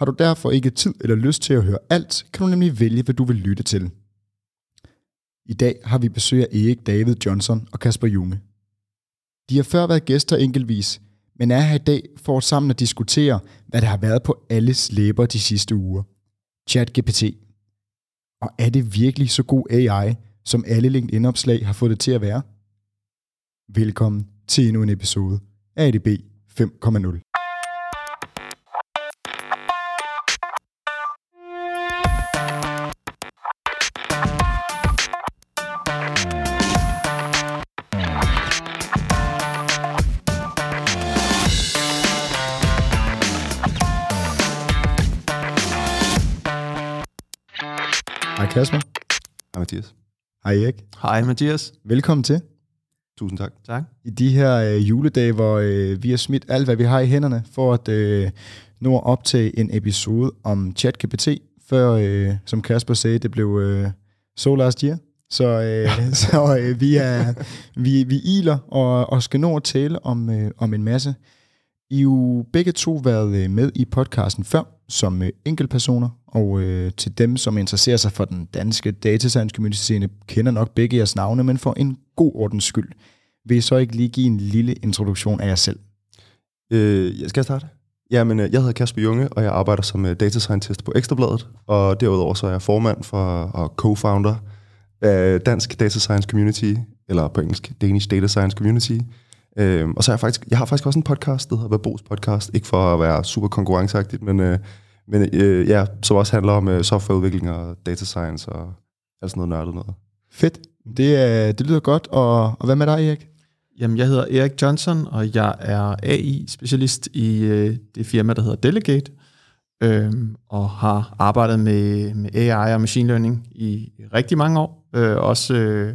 Har du derfor ikke tid eller lyst til at høre alt, kan du nemlig vælge, hvad du vil lytte til. I dag har vi besøg af Erik David Johnson og Kasper Junge. De har før været gæster enkeltvis, men er her i dag for at sammen at diskutere, hvad der har været på alles læber de sidste uger. ChatGPT. Og er det virkelig så god AI, som alle LinkedIn-opslag har fået det til at være? Velkommen til endnu en episode af ADB 5.0. Kasper. Hej Mathias. Hej Erik. Hej Mathias. Velkommen til. Tusind tak. Tak. I de her øh, juledage, hvor øh, vi har smidt alt, hvad vi har i hænderne, for at øh, nå op til en episode om ChatGPT, før, øh, som Kasper sagde, det blev øh, so last year. Så, øh, så øh, vi, er, vi, vi iler og, og skal nå at tale om, øh, om en masse. I jo begge to været øh, med i podcasten før, som øh, enkeltpersoner, og øh, til dem, som interesserer sig for den danske data science community scene, kender nok begge jeres navne, men for en god ordens skyld, vil I så ikke lige give en lille introduktion af jer selv? Øh, jeg skal jeg starte? Jamen, øh, jeg hedder Kasper Junge, og jeg arbejder som data scientist på Ekstrabladet, og derudover så er jeg formand for og co-founder af Dansk Data Science Community, eller på engelsk Danish Data Science Community. Øh, og så er jeg faktisk, jeg har faktisk også en podcast, der hedder Verbos Podcast, ikke for at være super konkurrenceagtigt, men, øh, men øh, ja, som også handler om øh, softwareudvikling og data science og alt sådan noget nørdet noget. Fedt. Det, er, det lyder godt. Og, og hvad med dig, Erik? Jamen, jeg hedder Erik Johnson, og jeg er AI-specialist i øh, det firma, der hedder Delegate, øh, og har arbejdet med, med AI og machine learning i rigtig mange år. Øh, også øh,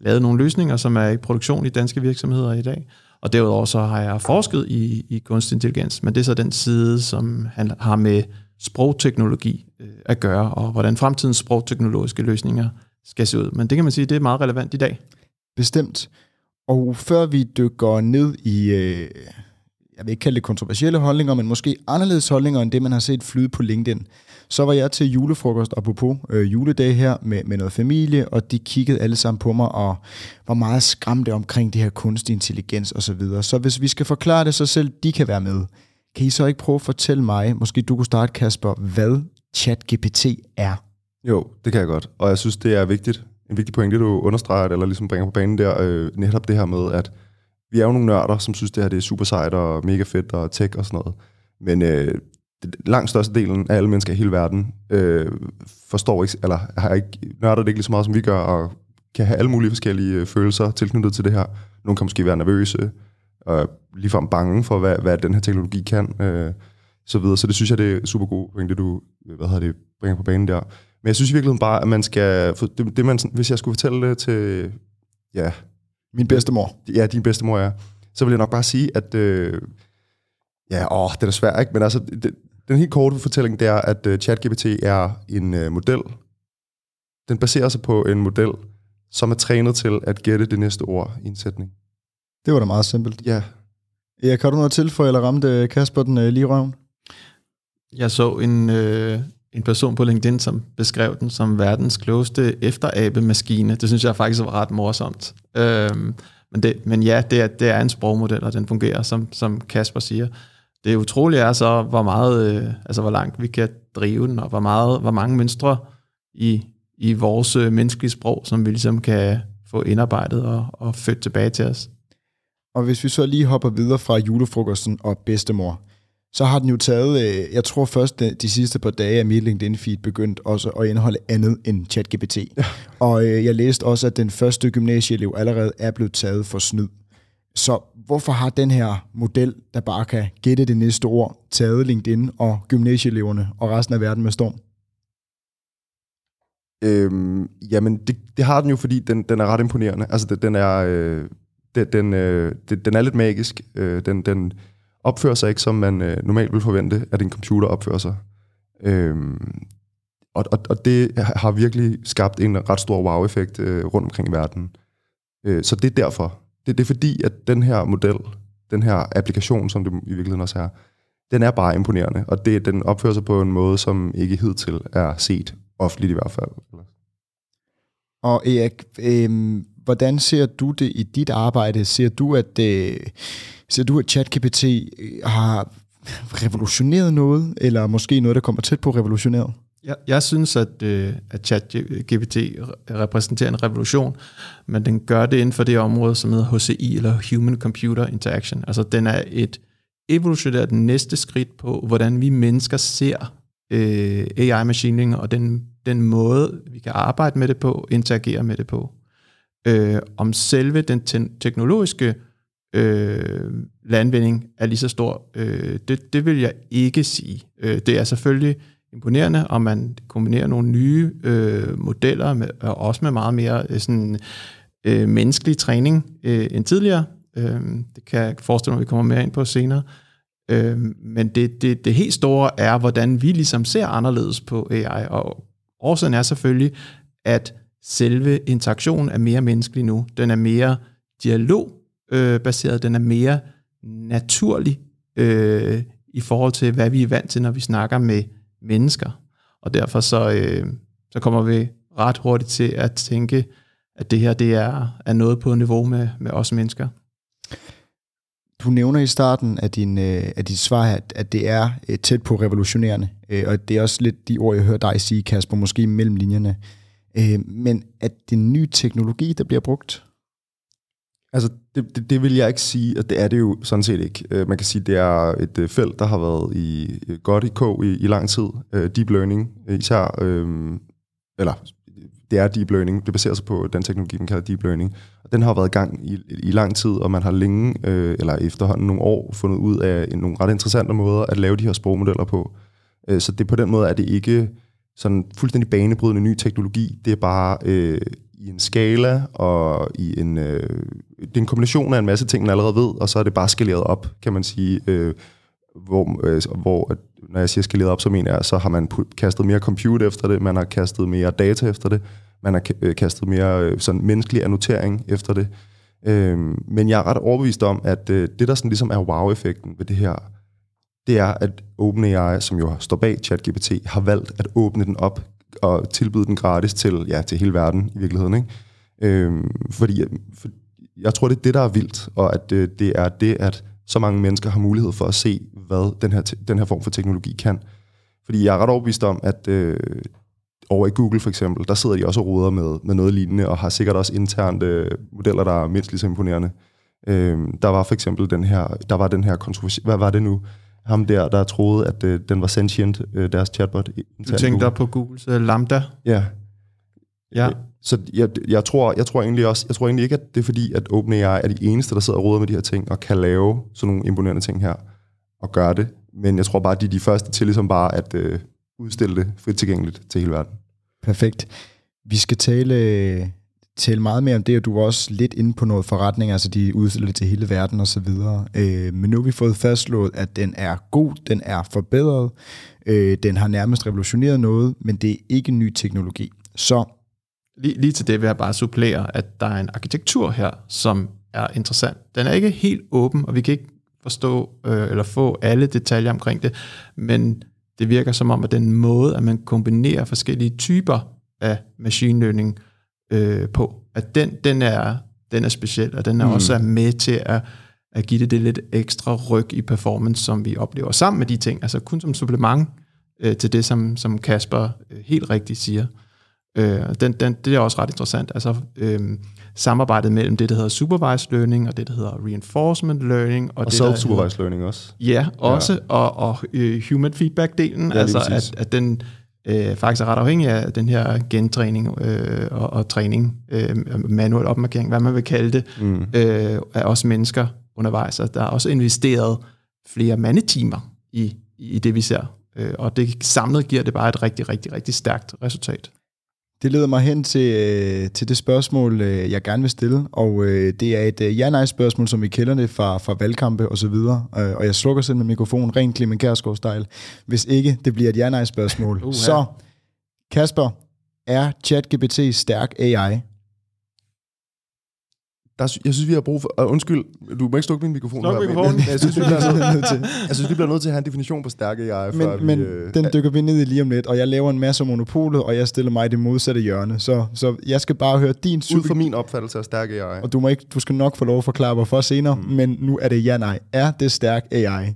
lavet nogle løsninger, som er i produktion i danske virksomheder i dag. Og derudover så har jeg forsket i, i kunstig intelligens, men det er så den side, som han har med sprogteknologi øh, at gøre, og hvordan fremtidens sprogteknologiske løsninger skal se ud. Men det kan man sige, det er meget relevant i dag. Bestemt. Og før vi dykker ned i, øh, jeg vil ikke kalde det kontroversielle holdninger, men måske anderledes holdninger end det, man har set flyde på LinkedIn, så var jeg til julefrokost, apropos øh, juledag her, med, med noget familie, og de kiggede alle sammen på mig og var meget skræmte omkring det her kunstig intelligens osv. Så, videre. så hvis vi skal forklare det, så selv de kan være med, kan I så ikke prøve at fortælle mig, måske du kunne starte, Kasper, hvad ChatGPT er? Jo, det kan jeg godt. Og jeg synes, det er vigtigt. En vigtig pointe, du understreger, eller ligesom bringer på banen der, øh, netop det her med, at vi er jo nogle nørder, som synes, det her det er super sejt og mega fedt og tech og sådan noget. Men øh, det, langt største delen af alle mennesker i hele verden øh, forstår ikke, eller har ikke, nørder det ikke lige så meget, som vi gør, og kan have alle mulige forskellige øh, følelser tilknyttet til det her. Nogle kan måske være nervøse, og ligefrem bange for, hvad, hvad den her teknologi kan, øh, så videre. Så det synes jeg, det er super god pointe, du hvad hedder det, bringer på banen der. Men jeg synes i virkeligheden bare, at man skal... Det, det man, hvis jeg skulle fortælle det til... Ja, Min bedstemor. ja, din bedstemor er, så vil jeg nok bare sige, at... Øh, ja, åh, det er svært, ikke? Men altså, det, den helt korte fortælling, det er, at uh, ChatGPT er en uh, model. Den baserer sig på en model, som er trænet til at gætte det næste ord i en sætning. Det var da meget simpelt. Ja, Erik, har du noget til for, eller ramte Kasper den øh, lige røven? Jeg så en, øh, en person på LinkedIn, som beskrev den som verdens klogeste efterabe-maskine. Det synes jeg faktisk var ret morsomt. Øhm, men, det, men ja, det er, det er en sprogmodel, og den fungerer, som, som Kasper siger. Det utrolige er så, hvor meget, øh, altså hvor langt vi kan drive den, og hvor, meget, hvor mange mønstre i, i vores øh, menneskelige sprog, som vi ligesom kan få indarbejdet og, og født tilbage til os. Og hvis vi så lige hopper videre fra julefrokosten og bedstemor, så har den jo taget, øh, jeg tror først de, sidste par dage af mit LinkedIn-feed begyndt også at indeholde andet end ChatGPT. Og jeg læste også, at den første gymnasieelev allerede er blevet taget for snyd. Så hvorfor har den her model, der bare kan gætte det næste ord, taget LinkedIn og gymnasieeleverne og resten af verden med storm? Øhm, jamen, det, det har den jo, fordi den, den er ret imponerende. Altså, det, den er... Øh, den, den, øh, den er lidt magisk. Øh, den, den opfører sig ikke, som man øh, normalt vil forvente, at en computer opfører sig. Øhm, og, og, og det har virkelig skabt en ret stor wow-effekt øh, rundt omkring i verden. Øh, så det er derfor. Det, det er fordi, at den her model, den her applikation, som det i virkeligheden også er, den er bare imponerende, og det, den opfører sig på en måde, som ikke hidtil er set, offentligt i hvert fald. Og Erik, øh, hvordan ser du det i dit arbejde? Ser du, at, øh, ser du, at ChatGPT øh, har revolutioneret noget, eller måske noget, der kommer tæt på revolutioneret? Jeg, jeg synes, at, øh, at ChatGPT repræsenterer en revolution, men den gør det inden for det område, som hedder HCI, eller Human Computer Interaction. Altså, den er et evolutionært næste skridt på, hvordan vi mennesker ser øh, AI-machine learning, og den, den måde, vi kan arbejde med det på, interagere med det på. Øh, om selve den te- teknologiske øh, landvinding er lige så stor, øh, det, det vil jeg ikke sige. Øh, det er selvfølgelig imponerende, og man kombinerer nogle nye øh, modeller, med, og også med meget mere øh, sådan, øh, menneskelig træning øh, end tidligere. Øh, det kan jeg forestille mig, at vi kommer mere ind på senere. Øh, men det, det, det helt store er, hvordan vi ligesom ser anderledes på AI, og årsagen er selvfølgelig, at selve interaktionen er mere menneskelig nu. Den er mere dialogbaseret, øh, den er mere naturlig øh, i forhold til, hvad vi er vant til, når vi snakker med mennesker. Og derfor så, øh, så kommer vi ret hurtigt til at tænke, at det her det er, er noget på niveau med, med os mennesker. Du nævner i starten af, din, øh, af dit svar, at, at det er øh, tæt på revolutionerende, øh, og det er også lidt de ord, jeg hører dig sige, Kasper, måske mellem linjerne. Men at det er ny teknologi, der bliver brugt? Altså, det, det, det vil jeg ikke sige, og det er det jo sådan set ikke. Øh, man kan sige, det er et øh, felt, der har været i øh, godt i K i, i lang tid. Deep learning især, eller det er deep learning. Det baserer sig på den teknologi, man kalder deep learning. Og den har været i gang i, i lang tid, og man har længe, øh, eller efterhånden nogle år, fundet ud af nogle ret interessante måder at lave de her sprogmodeller på. Øh, så det på den måde er det ikke sådan fuldstændig banebrydende ny teknologi. Det er bare øh, i en skala, og i en, øh, det er en kombination af en masse ting, man allerede ved, og så er det bare skaleret op, kan man sige. Øh, hvor, øh, hvor når jeg siger skaleret op, så mener jeg, så har man kastet mere compute efter det, man har kastet mere data efter det, man har øh, kastet mere øh, sådan menneskelig annotering efter det. Øh, men jeg er ret overbevist om, at øh, det, der sådan ligesom er wow-effekten ved det her, det er, at OpenAI, som jo står bag ChatGPT, har valgt at åbne den op og tilbyde den gratis til, ja, til hele verden i virkeligheden. Ikke? Øhm, fordi for, jeg tror, det er det, der er vildt, og at øh, det er det, at så mange mennesker har mulighed for at se, hvad den her, den her form for teknologi kan. Fordi jeg er ret overbevist om, at øh, over i Google for eksempel, der sidder de også og roder med, med noget lignende, og har sikkert også interne øh, modeller, der er mindst lige så imponerende. Øh, der var for eksempel den her, der var den her kontrovers, hvad var det nu? Ham der, der troede, at øh, den var sentient, øh, deres chatbot. Du tænkte på Googles uh, Lambda? Ja. Ja. Så jeg, jeg, tror, jeg tror egentlig også, jeg tror egentlig ikke, at det er fordi, at OpenAI er de eneste, der sidder og råder med de her ting, og kan lave sådan nogle imponerende ting her, og gøre det. Men jeg tror bare, at de er de første til ligesom bare at øh, udstille det frit tilgængeligt til hele verden. Perfekt. Vi skal tale, tale meget mere om det, og du var også lidt inde på noget forretning, altså de udstiller det til hele verden og så videre. Øh, men nu har vi fået fastslået, at den er god, den er forbedret, øh, den har nærmest revolutioneret noget, men det er ikke ny teknologi. Så Lige, lige til det vil jeg bare supplere, at der er en arkitektur her, som er interessant. Den er ikke helt åben, og vi kan ikke forstå øh, eller få alle detaljer omkring det, men det virker som om, at den måde, at man kombinerer forskellige typer af machine learning øh, på, at den, den, er, den er speciel, og den er mm. også med til at, at give det det lidt ekstra ryg i performance, som vi oplever sammen med de ting, altså kun som supplement øh, til det, som, som Kasper øh, helt rigtigt siger. Øh, den, den, det er også ret interessant. Altså øh, samarbejdet mellem det, der hedder supervised learning, og det, der hedder reinforcement learning. Og, og self-supervised learning også. Ja, også. Ja. Og, og uh, human feedback-delen. Ja, altså, at, at den øh, faktisk er ret afhængig af den her gentræning øh, og, og træning, øh, manuel opmarkering, hvad man vil kalde det, mm. øh, af os mennesker undervejs. Og der er også investeret flere mandetimer i, i det, vi ser. Øh, og det samlet giver det bare et rigtig, rigtig, rigtig stærkt resultat Det leder mig hen til, øh, til det spørgsmål, øh, jeg gerne vil stille, og øh, det er et øh, ja-nej-spørgsmål, som vi kender det fra, fra valgkampe og så videre, øh, og jeg slukker simpelthen mikrofonen, rent Clemen Kærsgaard-style, hvis ikke det bliver et ja-nej-spørgsmål. Uha. Så, Kasper, er ChatGPT stærk AI? Der, jeg synes, vi har brug for... Uh, undskyld, du må ikke slukke min mikrofon. Sluk men- mikrofonen. Men, jeg synes, vi bliver nødt, til. jeg synes, vi bliver nødt til at have en definition på stærk AI, Men, men vi... øh, den dykker vi ned i lige om lidt, og jeg laver en masse om monopolet, og jeg stiller mig i det modsatte hjørne. Så, så jeg skal bare høre din ud super... fra min opfattelse af stærk AI. Og du, må ikke, du skal nok få lov at forklare, hvorfor senere, mm. men nu er det ja-nej. Er det stærk AI?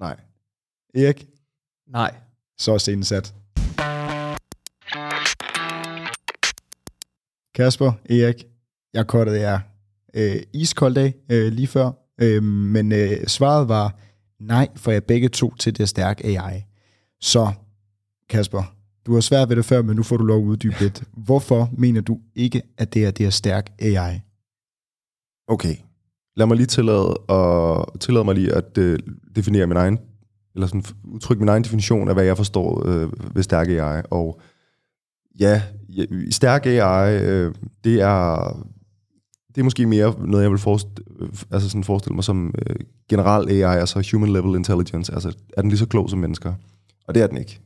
Nej. Erik, Nej. så er scenen sat. Kasper, Erik, jeg kortede jer øh, iskold dag øh, lige før, øh, men øh, svaret var nej, for jeg begge to til det er stærk AI. Så, Kasper, du har svært ved det før, men nu får du lov at uddybe lidt. Hvorfor mener du ikke, at det er, det er stærk AI? Okay. Lad mig lige tillade, og tillade mig lige at øh, definere min egen, eller sådan udtrykke min egen definition af, hvad jeg forstår øh, ved stærk AI. Og ja, ja stærk AI, øh, det er det er måske mere noget, jeg vil forestille, øh, altså sådan forestille mig som øh, general AI, altså human level intelligence. Altså, er den lige så klog som mennesker? Og det er den ikke.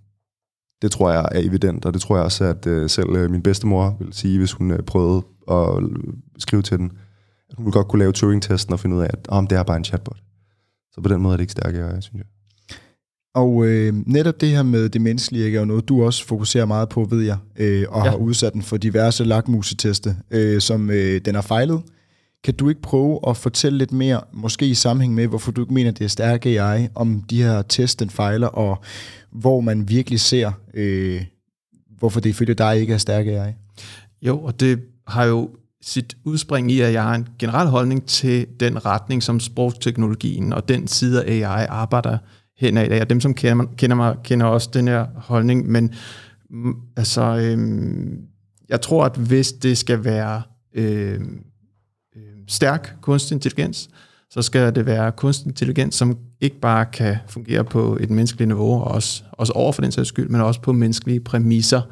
Det tror jeg er evident, og det tror jeg også, at øh, selv øh, min bedstemor vil sige, hvis hun øh, prøvede at øh, skrive til den, at hun ville godt kunne lave Turing-testen og finde ud af, at oh, det er bare en chatbot. Så på den måde er det ikke stærkere, synes jeg. Og øh, netop det her med det menneskelige ikke, er jo noget, du også fokuserer meget på, ved jeg, øh, og ja. Har udsat den for diverse lakmuseteste, øh, som øh, den har fejlet. Kan du ikke prøve at fortælle lidt mere, måske i sammenhæng med, hvorfor du ikke mener, det er stærk AI, om de her test, den fejler, og hvor man virkelig ser, øh, hvorfor det ifølge dig ikke er stærk AI? Jo, og det har jo sit udspring i, at jeg har en generel holdning til den retning, som sprogteknologien og den side af AI arbejder hen dag Og dem, som kender mig, kender, mig, kender også den her holdning, men mm, altså, øhm, jeg tror, at hvis det skal være øhm, øhm, stærk kunstig intelligens, så skal det være kunstig intelligens, som ikke bare kan fungere på et menneskeligt niveau, og også, også over for den sags skyld, men også på menneskelige præmisser.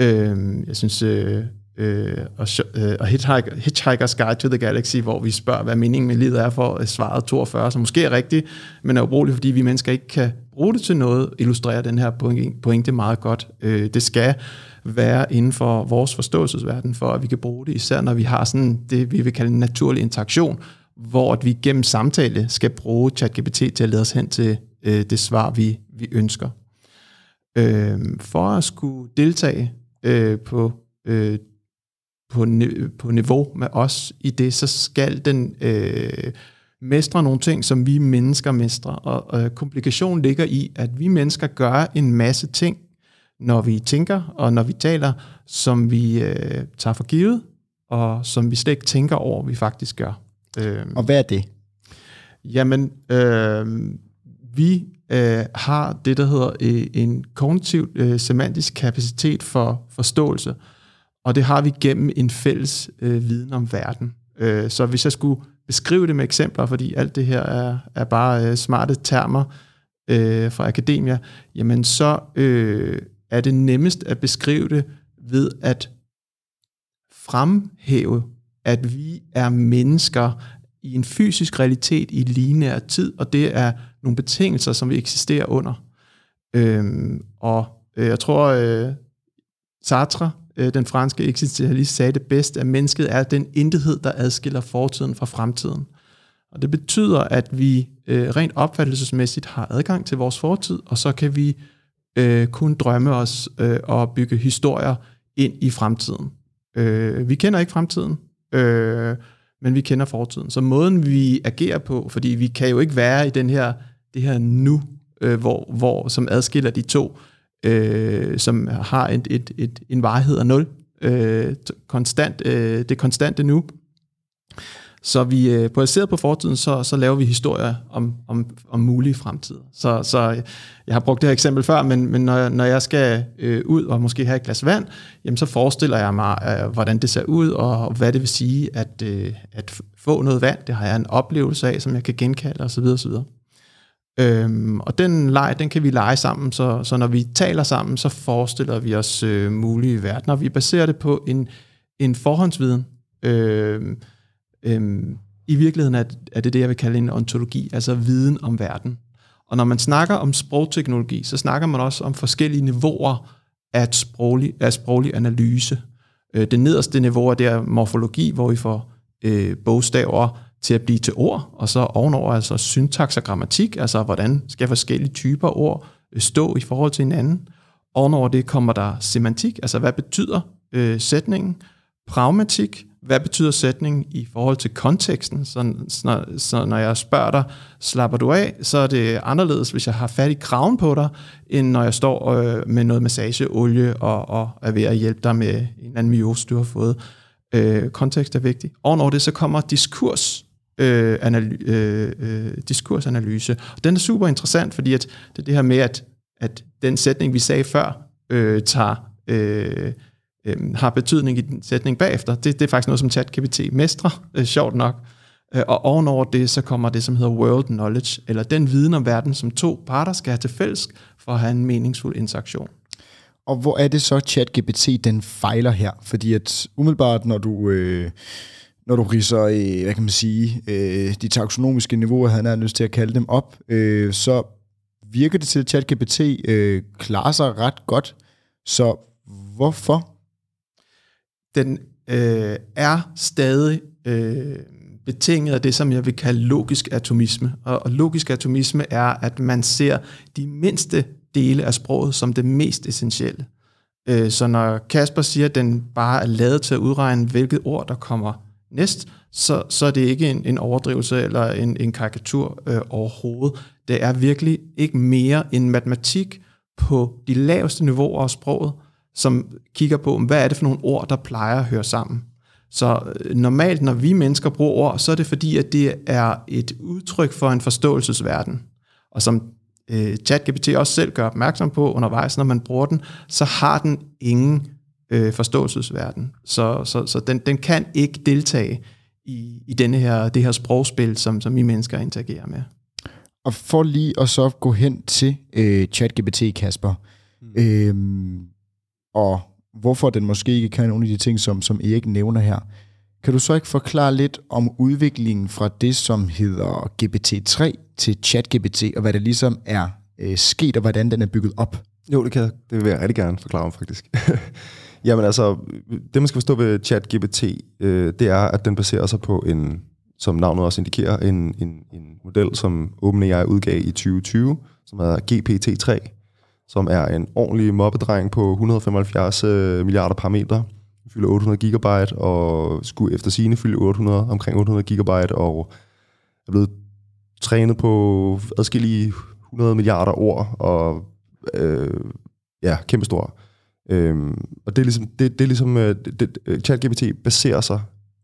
Øh, jeg synes, øh, øh, og, øh, og Hitchhiker, Hitchhiker's Guide to the Galaxy, hvor vi spørger, hvad meningen med livet er for øh, svaret 42, som måske er rigtigt, men er ubrugeligt, fordi vi mennesker ikke kan bruge det til noget, illustrerer den her pointe, pointe meget godt. Øh, det skal være inden for vores forståelsesverden, for at vi kan bruge det, især når vi har sådan det, vi vil kalde en naturlig interaktion, hvor at vi gennem samtale skal bruge ChatGPT til at lede os hen til øh, det svar, vi, vi ønsker. Øh, for at skulle deltage øh, på, øh, på, på niveau med os i det, så skal den øh, mestre nogle ting, som vi mennesker mestrer. Og øh, komplikationen ligger i, at vi mennesker gør en masse ting, når vi tænker og når vi taler, som vi øh, tager for givet, og som vi slet ikke tænker over, vi faktisk gør. Øh, Og hvad er det? Jamen, øh, vi øh, har det, der hedder øh, en kognitiv øh, semantisk kapacitet for forståelse, og det har vi gennem en fælles øh, viden om verden. Øh, så hvis jeg skulle beskrive det med eksempler, fordi alt det her er, er bare øh, smarte termer øh, fra akademia, jamen så øh, er det nemmest at beskrive det ved at fremhæve, at vi er mennesker i en fysisk realitet i lineær tid, og det er nogle betingelser, som vi eksisterer under. Øhm, og øh, jeg tror, øh, Sartre, øh, den franske eksistentialist, sagde det bedst, at mennesket er den intethed, der adskiller fortiden fra fremtiden. Og det betyder, at vi øh, rent opfattelsesmæssigt har adgang til vores fortid, og så kan vi øh, kun drømme os øh, og bygge historier ind i fremtiden. Øh, vi kender ikke fremtiden, øh, men vi kender fortiden. Så måden vi agerer på, fordi vi kan jo ikke være i den her, det her nu, øh, hvor, hvor, som adskiller de to, øh, som har et, et, et, en varighed af nul, øh, konstant, øh, det konstante nu. Så vi øh, baseret på fortiden, så, så laver vi historier om, om, om mulige fremtider. Så, så jeg har brugt det her eksempel før, men, men når, når jeg skal øh, ud og måske have et glas vand, jamen så forestiller jeg mig, øh, hvordan det ser ud, og hvad det vil sige at, øh, at få noget vand. Det har jeg en oplevelse af, som jeg kan genkalde osv. osv. Øhm, og den leg, den kan vi lege sammen, så, så når vi taler sammen, så forestiller vi os øh, mulige verdener. Vi baserer det på en, en forhåndsviden. Øhm, øhm, I virkeligheden er, er det det, jeg vil kalde en ontologi, altså viden om verden. Og når man snakker om sprogteknologi, så snakker man også om forskellige niveauer af sproglig, af sproglig analyse. Øh, det nederste niveau er der morfologi, hvor vi får øh, bogstaver til at blive til ord, og så ovenover altså syntaks og grammatik, altså hvordan skal forskellige typer ord øh, stå i forhold til hinanden. Ovenover det kommer der semantik, altså hvad betyder øh, sætningen, pragmatik, hvad betyder sætningen i forhold til konteksten? Så, så, så når jeg spørger dig, slapper du af, så er det anderledes, hvis jeg har fat i kraven på dig, end når jeg står øh, med noget massageolie og, og er ved at hjælpe dig med en eller anden myose, du har fået. Øh, kontekst er vigtig. Ovenover det, så kommer diskurs, øh, analy, øh, øh, diskursanalyse. Og den er super interessant, fordi at det er det her med, at, at den sætning, vi sagde før, øh, tager... Øh, øh, har betydning i den sætning bagefter. Det, det er faktisk noget, som ChatGPT mestrer, øh, sjovt nok. Øh, og ovenover det, så kommer det, som hedder world knowledge, eller den viden om verden, som to parter skal have til fælles for at have en meningsfuld interaktion. Og hvor er det så, ChatGPT den fejler her? Fordi at umiddelbart, når du... Øh når du riser, øh, hvad kan man sige, øh, de taksonomiske niveauer, han har lyst til at kalde dem op, øh, så virker det til, at ChatGPT øh, klarer sig ret godt. Så hvorfor den øh, er stadig øh, betinget af det, som jeg vil kalde logisk atomisme. Og, og logisk atomisme er, at man ser de mindste dele af sproget som det mest essentielle. Øh, så når Kasper siger, at den bare er lavet til at udregne, hvilket ord, der kommer næst, så, så er det ikke en, en overdrivelse eller en, en karikatur øh, overhovedet. Det er virkelig ikke mere end matematik på de laveste niveauer af sproget, som kigger på, hvad er det for nogle ord, der plejer at høre sammen. Så øh, normalt, når vi mennesker bruger ord, så er det fordi, at det er et udtryk for en forståelsesverden. Og som øh, ChatGPT også selv gør opmærksom på undervejs, når man bruger den, så har den ingen øh, forståelsesverden. Så, så, så den, den kan ikke deltage i, i denne her, det her sprogspil, som, som vi mennesker interagerer med. Og for lige at så gå hen til øh, ChatGPT, Kasper, mm. øh, og hvorfor den måske ikke kan nogle af de ting, som, som Erik nævner her. Kan du så ikke forklare lidt om udviklingen fra det, som hedder GPT-3 til ChatGPT, og hvad det ligesom er øh, sket, og hvordan den er bygget op? Jo, det kan jeg. Det vil jeg rigtig gerne forklare om, faktisk. Jamen altså, det man skal forstå ved ChatGPT, øh, det er, at den baserer sig på en, som navnet også indikerer, en, en, en model, som OpenAI udgav i 2020, som hedder GPT-3 som er en ordentlig mobbedreng på 175 øh, milliarder parametre. Fylder 800 gigabyte, og skulle efter sine fylde 800, omkring 800 gigabyte, og er blevet trænet på adskillige 100 milliarder ord, og øh, ja, kæmpestor. Øhm, og det er ligesom, det, det er ligesom øh, det, det, øh, ChatGPT baserer sig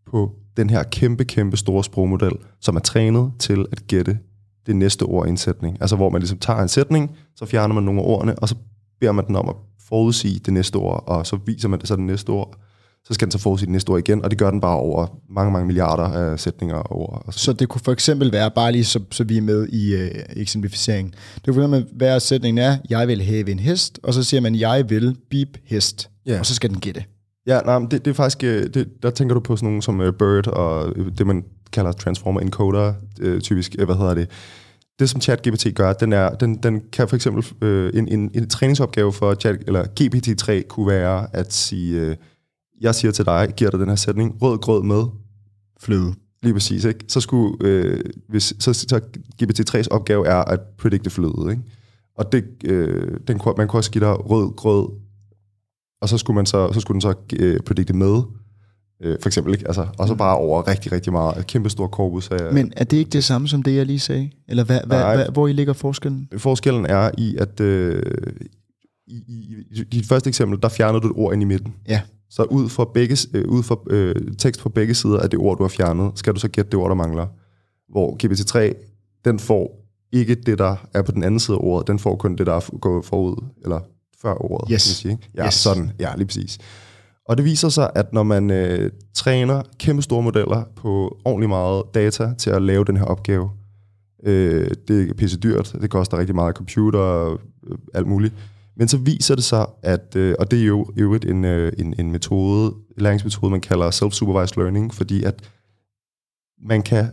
på den her kæmpe, kæmpe store sprogmodel, som er trænet til at gætte det næste ord i en sætning. Altså hvor man ligesom tager en sætning, så fjerner man nogle af ordene, og så beder man den om at forudsige det næste ord, og så viser man det så det næste ord. Så skal den så forudsige det næste ord igen, og det gør den bare over mange, mange milliarder af sætninger og ord. Og så. det kunne for eksempel være, bare lige så, så vi er med i øh, eksemplificeringen, det kunne være, at sætningen er, jeg vil have en hest, og så siger man, jeg vil bip hest, yeah. og så skal den gætte. Ja, nej, det, det er faktisk, øh, det, der tænker du på sådan nogle som uh, Bird og det, man kalder transformer encoder, øh, typisk, øh, hvad hedder det, det som ChatGPT gør, den, er, den, den kan for eksempel, øh, en, en, en træningsopgave for chat, eller GPT-3 kunne være at sige, øh, jeg siger til dig, giver dig den her sætning, rød grød med fløde. Lige præcis, ikke? Så, skulle, øh, hvis, så, så GPT-3's opgave er at predikte fløde, ikke? Og det, øh, den, man kunne også give dig rød grød, og så skulle, man så, så skulle den så øh, predikte med, Øh, for eksempel, ikke? Altså, og så bare over rigtig, rigtig meget. Et kæmpe stor korpus af... Men er det ikke det samme som det, jeg lige sagde? Eller hvad, hvad, hvad, hvor I ligger forskellen? Forskellen er i, at øh, i, i, i dit første eksempel, der fjerner du et ord ind i midten. Ja. Så ud fra, begge, øh, ud fra øh, tekst på begge sider af det ord, du har fjernet, skal du så gætte det ord, der mangler. Hvor GPT-3, den får ikke det, der er på den anden side af ordet, den får kun det, der er gået forud, eller før ordet. Yes. Sige, ikke? Ja, yes. sådan. Ja, lige præcis. Og det viser sig, at når man øh, træner kæmpe store modeller på ordentlig meget data til at lave den her opgave, Øh, det er pisse dyrt, det koster rigtig meget computer og øh, alt muligt. Men så viser det sig, at, øh, og det er jo i øvrigt en, øh, en, en metode, læringsmetode, man kalder self-supervised learning, fordi at man kan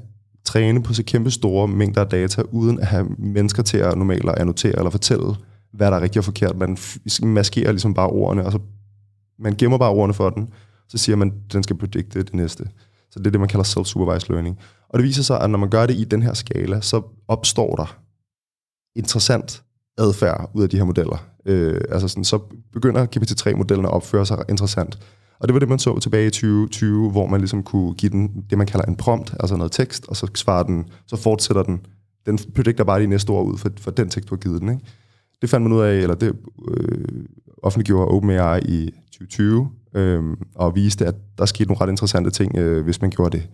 træne på så kæmpe store mængder af data, uden at have mennesker til at normalt at annotere eller fortælle, hvad der er rigtigt og forkert. Man f- maskerer ligesom bare ordene, og så man gemmer bare ordene for den, så siger man, at den skal predikte det næste. Så det er det, man kalder self-supervised learning. Og det viser sig, at når man gør det i den her skala, så opstår der interessant adfærd ud af de her modeller. Øh, altså sådan, så begynder GPT-3-modellen at opføre sig interessant. Og det var det, man så tilbage i 2020, hvor man ligesom kunne give den det, man kalder en prompt, altså noget tekst, og så svarer den, så fortsætter den. Den predikter bare de næste ord ud for, for den tekst, du har givet den. Ikke? Det fandt man ud af, eller det øh, offentliggjorde OpenAI i 2020, øh, og viste, at der skete nogle ret interessante ting, øh, hvis man gjorde det.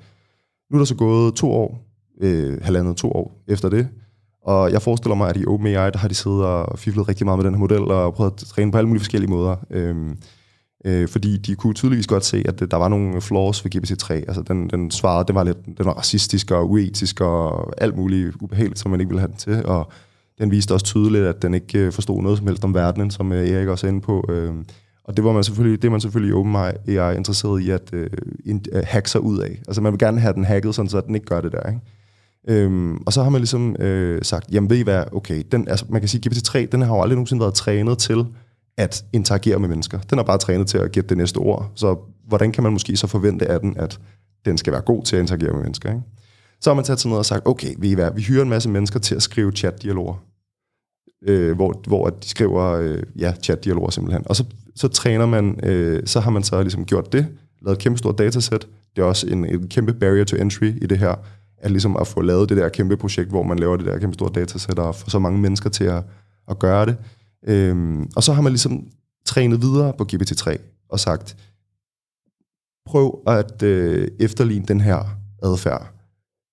Nu er der så gået to år, øh, halvandet to år efter det, og jeg forestiller mig, at i OpenAI, der har de siddet og fiflet rigtig meget med den her model, og prøvet at træne på alle mulige forskellige måder. Øhm, øh, fordi de kunne tydeligvis godt se, at der var nogle flaws ved GPT-3. Altså den, den svarede, den var lidt den var racistisk og uetisk og alt muligt ubehageligt, som man ikke ville have den til. Og den viste også tydeligt, at den ikke øh, forstod noget som helst om verdenen, som øh, Erik også er inde på. Øhm, og det var man selvfølgelig, det er man selvfølgelig i OpenAI interesseret i at øh, øh hacke sig ud af. Altså man vil gerne have den hacket, sådan så den ikke gør det der. Ikke? Øhm, og så har man ligesom øh, sagt, jamen ved I hvad, okay, den, altså, man kan sige, GPT-3, den har jo aldrig nogensinde været trænet til at interagere med mennesker. Den er bare trænet til at gætte det næste ord. Så hvordan kan man måske så forvente af den, at den skal være god til at interagere med mennesker? Ikke? Så har man taget sådan noget og sagt, okay, ved I hvad, vi hyrer en masse mennesker til at skrive chat-dialoger. Øh, hvor, hvor de skriver øh, ja, chat-dialoger simpelthen. Og så, så træner man, øh, så har man så ligesom gjort det, lavet et kæmpe stort datasæt. Det er også en, en kæmpe barrier to entry i det her, at ligesom at få lavet det der kæmpe projekt, hvor man laver det der kæmpe store datasæt, og får så mange mennesker til at, at gøre det. Øhm, og så har man ligesom trænet videre på GPT-3 og sagt, prøv at øh, efterligne den her adfærd,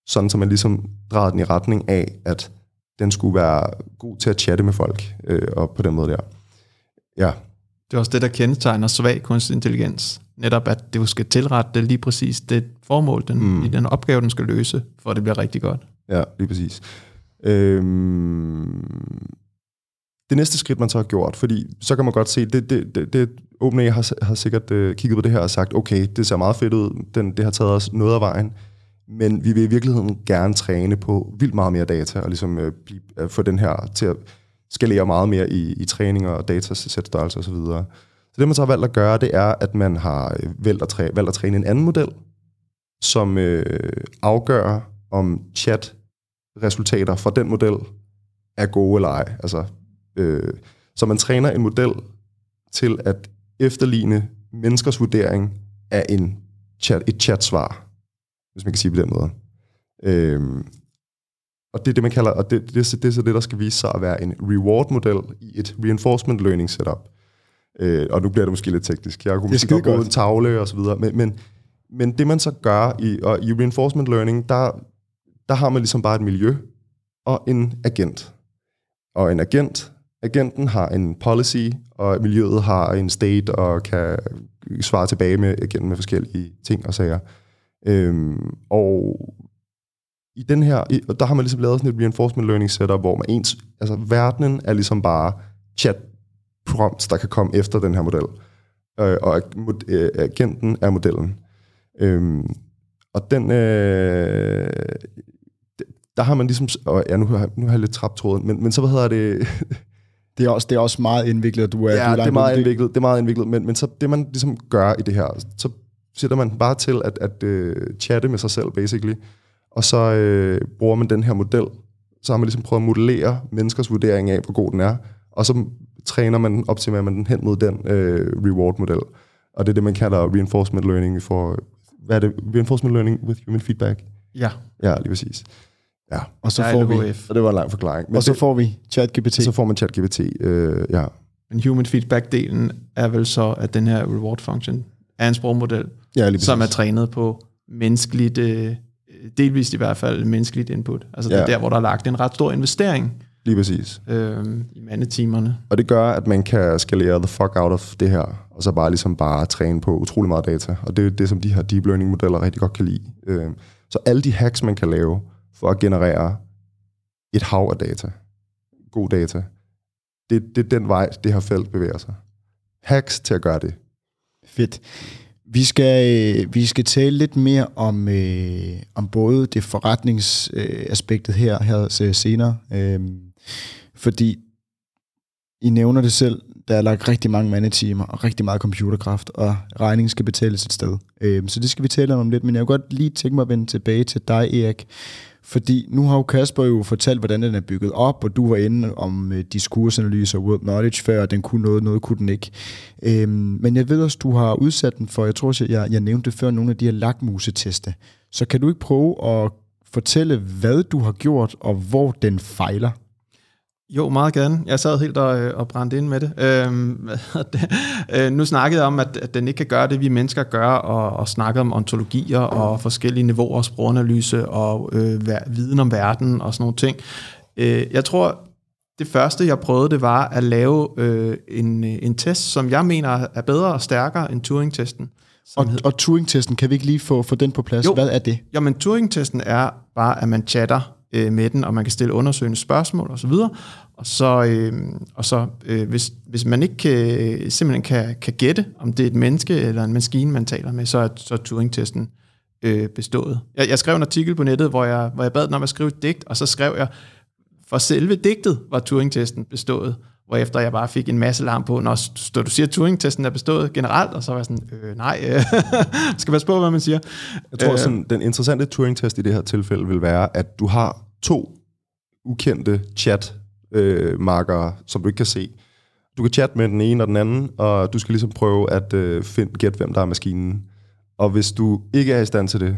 sådan så man ligesom drejer den i retning af, at den skulle være god til at chatte med folk, øh, og på den måde der. Ja. Det er også det, der kendetegner svag kunstig intelligens. Netop, at det skal tilrette det lige præcis det formål, den, mm. i den opgave, den skal løse, for at det bliver rigtig godt. Ja, lige præcis. Øhm, det næste skridt, man så har gjort, fordi så kan man godt se, det, det, det, det OpenAI har, har sikkert uh, kigget på det her og sagt, okay, det ser meget fedt ud, den, det har taget os noget af vejen, men vi vil i virkeligheden gerne træne på vildt meget mere data, og ligesom uh, blive, uh, få den her til at skalere meget mere i, i træning og datasætstørrelse osv. Så, så det, man så har valgt at gøre, det er, at man har øh, valgt at, træ, valgt at træne en anden model, som øh, afgør, om chat-resultater fra den model er gode eller ej. Altså, Øh, så man træner en model til at efterligne menneskers vurdering af en chat, et chat-svar, hvis man kan sige på den måde. Øh, og det er det, man kalder, og det, det, det, det er så det, der skal vise sig at være en reward-model i et reinforcement learning setup. Øh, og nu bliver det måske lidt teknisk. Jeg kunne måske godt bruge en tavle og så videre, men, men, men det man så gør i, og i reinforcement learning, der, der har man ligesom bare et miljø og en agent. Og en agent agenten har en policy, og miljøet har en state og kan svare tilbage med, igen med forskellige ting og sager. Øhm, og i den her, der har man ligesom lavet sådan et reinforcement learning setup, hvor man ens, altså verdenen er ligesom bare chat prompts, der kan komme efter den her model. Øh, og øh, agenten er modellen. Øhm, og den, øh, der har man ligesom, og ja, nu har, nu har jeg lidt trappet tråden, men, men så hvad hedder det, Det er også, det er også meget indviklet, du er Ja, du er det er meget indviklet, det er meget indviklet, men, men så det man ligesom gør i det her, så sætter man bare til at, at uh, chatte med sig selv, basically, og så uh, bruger man den her model, så har man ligesom prøvet at modellere menneskers vurdering af, hvor god den er, og så træner man, optimerer man den hen mod den uh, reward-model. Og det er det, man kalder reinforcement learning for, hvad er det? Reinforcement learning with human feedback? Ja. Ja, lige præcis. Ja. Og så får vi, og det var en lang forklaring. Men og så det, får vi ChatGPT. Så får man ChatGPT, øh, ja. Men human feedback-delen er vel så, at den her reward function er en sprogmodel, ja, som er trænet på menneskeligt, øh, delvist i hvert fald menneskeligt input. Altså ja. det er der, hvor der er lagt en ret stor investering Lige præcis. Øh, i mandetimerne. Og det gør, at man kan skalere the fuck out of det her, og så bare ligesom bare træne på utrolig meget data. Og det er det, som de her deep learning modeller rigtig godt kan lide. Øh, så alle de hacks, man kan lave, for at generere et hav af data. God data. Det, det er den vej, det her felt bevæger sig. Hacks til at gøre det. Fedt. Vi skal, øh, vi skal tale lidt mere om, øh, om både det forretningsaspektet her, her senere, øh, fordi I nævner det selv, der er lagt rigtig mange mandetimer og rigtig meget computerkraft, og regningen skal betales et sted. Øh, så det skal vi tale om lidt, men jeg vil godt lige tænke mig at vende tilbage til dig, Erik. Fordi nu har jo Kasper jo fortalt, hvordan den er bygget op, og du var inde om øh, diskursanalyse og word knowledge før, og den kunne noget, noget kunne den ikke. Øhm, men jeg ved også, du har udsat den for, jeg tror, jeg, jeg nævnte før, nogle af de her lakmuseteste. Så kan du ikke prøve at fortælle, hvad du har gjort, og hvor den fejler? Jo, meget gerne. Jeg sad helt og, øh, og brændte ind med det. Øhm, det øh, nu snakkede jeg om, at, at den ikke kan gøre det, vi mennesker gør, og, og snakkede om ontologier og forskellige niveauer, sproganalyse og øh, viden om verden og sådan nogle ting. Øh, jeg tror, det første, jeg prøvede, det var at lave øh, en, en test, som jeg mener er bedre og stærkere end Turing-testen. Og, og Turing-testen, kan vi ikke lige få, få den på plads? Jo. Hvad er det? Jamen, Turing-testen er bare, at man chatter øh, med den, og man kan stille undersøgende spørgsmål osv., og så, øh, og så øh, hvis, hvis man ikke kan, simpelthen kan, kan gætte, om det er et menneske eller en maskine, man taler med, så er, så er Turing-testen øh, bestået. Jeg, jeg skrev en artikel på nettet, hvor jeg, hvor jeg bad den om at skrive et digt, og så skrev jeg, for selve digtet var Turing-testen bestået, efter jeg bare fik en masse larm på, når du siger, at Turing-testen er bestået generelt, og så var jeg sådan, øh, nej, øh, skal passe på, hvad man siger. Jeg tror, øh, sådan, den interessante Turing-test i det her tilfælde vil være, at du har to ukendte chat øh, som du ikke kan se. Du kan chatte med den ene og den anden, og du skal ligesom prøve at øh, finde, gætte, hvem der er maskinen. Og hvis du ikke er i stand til det,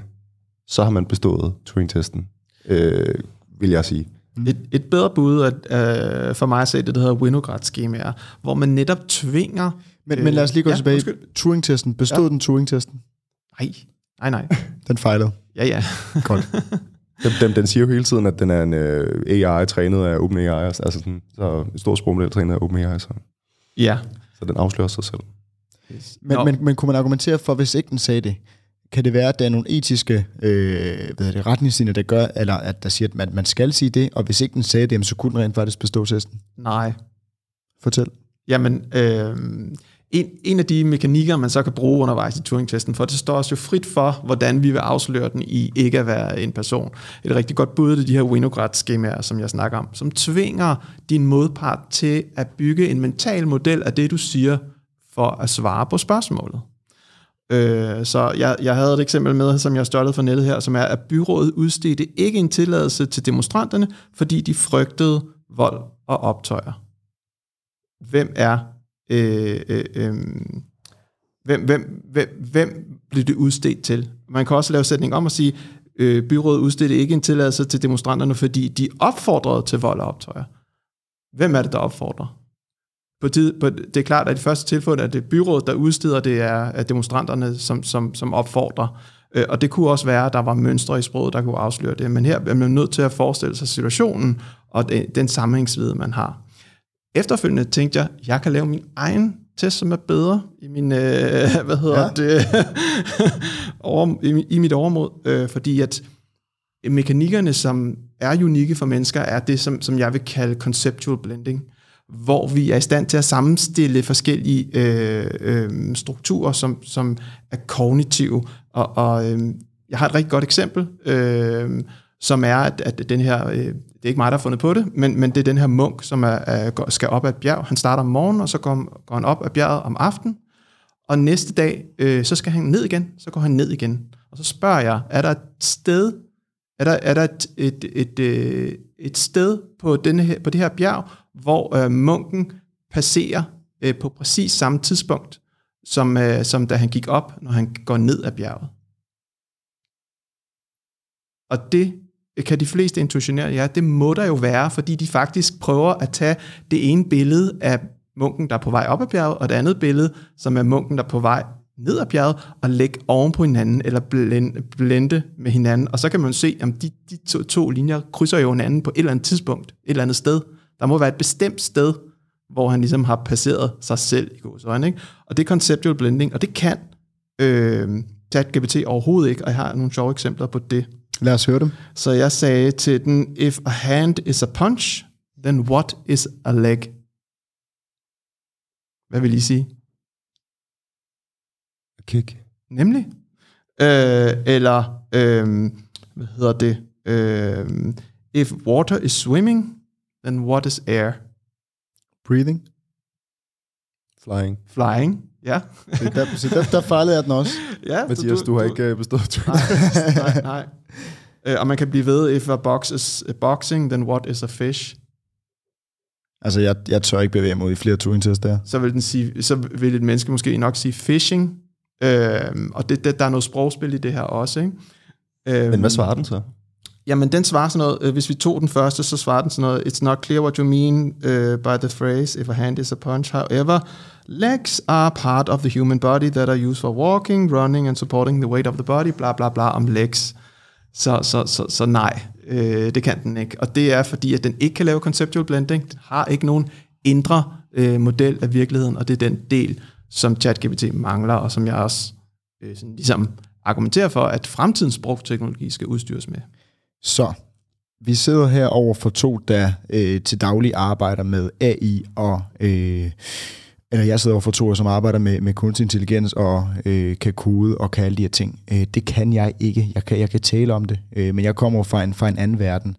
så har man bestået Turing-testen, øh, vil jeg sige. Et, et bedre bud at, øh, for mig at se det, der hedder Winograd-skemaer, hvor man netop tvinger... Men, øh, men lad os lige gå ja, tilbage. Turing-testen, bestod ja. den Turing-testen? Nej, nej, nej. den fejlede? Ja, ja. Godt. Den, den, den siger jo hele tiden, at den er en uh, AI trænet af OpenAI, altså sådan, så en stor sprogmodel trænet af OpenAI. Så. Ja. Så den afslører sig selv. Men, men, men kunne man argumentere for, hvis ikke den sagde det, kan det være, at der er nogle etiske øh, hvad det, retningslinjer, der gør, eller at der siger, at man, man skal sige det, og hvis ikke den sagde det, så kunne den rent faktisk bestå testen? Nej. Fortæl. Jamen, øh, en, en af de mekanikker, man så kan bruge undervejs i Turing-testen, for det står os jo frit for, hvordan vi vil afsløre den i ikke at være en person. Et rigtig godt bud er de her Winograd-skemaer, som jeg snakker om, som tvinger din modpart til at bygge en mental model af det, du siger, for at svare på spørgsmålet. Øh, så jeg, jeg havde et eksempel med, som jeg stjålet fra nettet her, som er, at byrådet udstedte ikke en tilladelse til demonstranterne, fordi de frygtede vold og optøjer. Hvem er øh, øh, øh, hvem, hvem, hvem, hvem blev det udstedt til? Man kan også lave sætning om og sige, øh, byrådet udstedte ikke en tilladelse til demonstranterne, fordi de opfordrede til vold og optøjer. Hvem er det, der opfordrer? På tid, på, det er klart, at i første tilfælde er det byrådet, der udsteder, det er demonstranterne, som, som, som opfordrer. Øh, og det kunne også være, at der var mønstre i sproget, der kunne afsløre det. Men her er man nødt til at forestille sig situationen og den, den sammenhængsvide, man har. Efterfølgende tænkte jeg, jeg kan lave min egen test, som er bedre i min, øh, hvad hedder ja. det, over, i, i mit overmod, øh, fordi at mekanikkerne, som er unikke for mennesker, er det, som, som jeg vil kalde conceptual blending hvor vi er i stand til at sammenstille forskellige øh, øh, strukturer, som, som er kognitive. Og, og øh, jeg har et rigtig godt eksempel, øh, som er, at, at den her, øh, det er ikke mig, der har fundet på det, men, men det er den her munk, som er, er, skal op ad et bjerg. Han starter om morgenen, og så går, går han op ad bjerget om aftenen, og næste dag, øh, så skal han ned igen, så går han ned igen. Og så spørger jeg, er der et sted, er der, er der et, et, et, et, et sted på, denne her, på det her bjerg, hvor øh, munken passerer øh, på præcis samme tidspunkt, som, øh, som da han gik op, når han går ned ad bjerget. Og det øh, kan de fleste intuitionere, ja, det må der jo være, fordi de faktisk prøver at tage det ene billede af munken, der er på vej op ad bjerget, og det andet billede, som er munken, der er på vej ned ad bjerget, og lægge oven på hinanden, eller blende, blende med hinanden. Og så kan man se, at de, de to, to linjer krydser jo hinanden på et eller andet tidspunkt, et eller andet sted. Der må være et bestemt sted, hvor han ligesom har passeret sig selv i øjne. Ikke? Og det er conceptual blending, og det kan øh, ChatGPT overhovedet ikke, og jeg har nogle sjove eksempler på det. Lad os høre dem. Så jeg sagde til den, if a hand is a punch, then what is a leg? Hvad vil I sige? Kick. Nemlig. Øh, eller, øh, hvad hedder det? Øh, if water is swimming, then what is air? Breathing. Flying. Flying. Ja. Så der, så der, der fejlede jeg den også. ja Mathias, du, du har ikke øh, bestået Nej, nej, nej. Øh, og man kan blive ved, if a box is a boxing, then what is a fish? Altså, jeg, jeg tør ikke bevæge mig ud i flere Turing-test der. Så vil, den sige, så vil et menneske måske nok sige fishing. Øh, og det, det, der er noget sprogspil i det her også. Ikke? Øh, Men hvad svarer den så? Jamen, den svarer sådan noget, øh, hvis vi tog den første, så svarer den sådan noget, it's not clear what you mean uh, by the phrase, if a hand is a punch, however, legs are part of the human body that are used for walking, running and supporting the weight of the body, bla bla bla om legs. Så, så, så, så nej, øh, det kan den ikke. Og det er fordi, at den ikke kan lave conceptual blending. Den har ikke nogen indre øh, model af virkeligheden, og det er den del, som ChatGPT mangler, og som jeg også øh, sådan ligesom argumenterer for, at fremtidens sprogteknologi skal udstyres med. Så, vi sidder her over for to, der øh, til daglig arbejder med AI og... Øh, eller jeg sidder over for to, som arbejder med, med kunstig intelligens og øh, kan kode og kan alle de her ting. Øh, det kan jeg ikke. Jeg kan, jeg kan tale om det, øh, men jeg kommer fra en, fra en anden verden.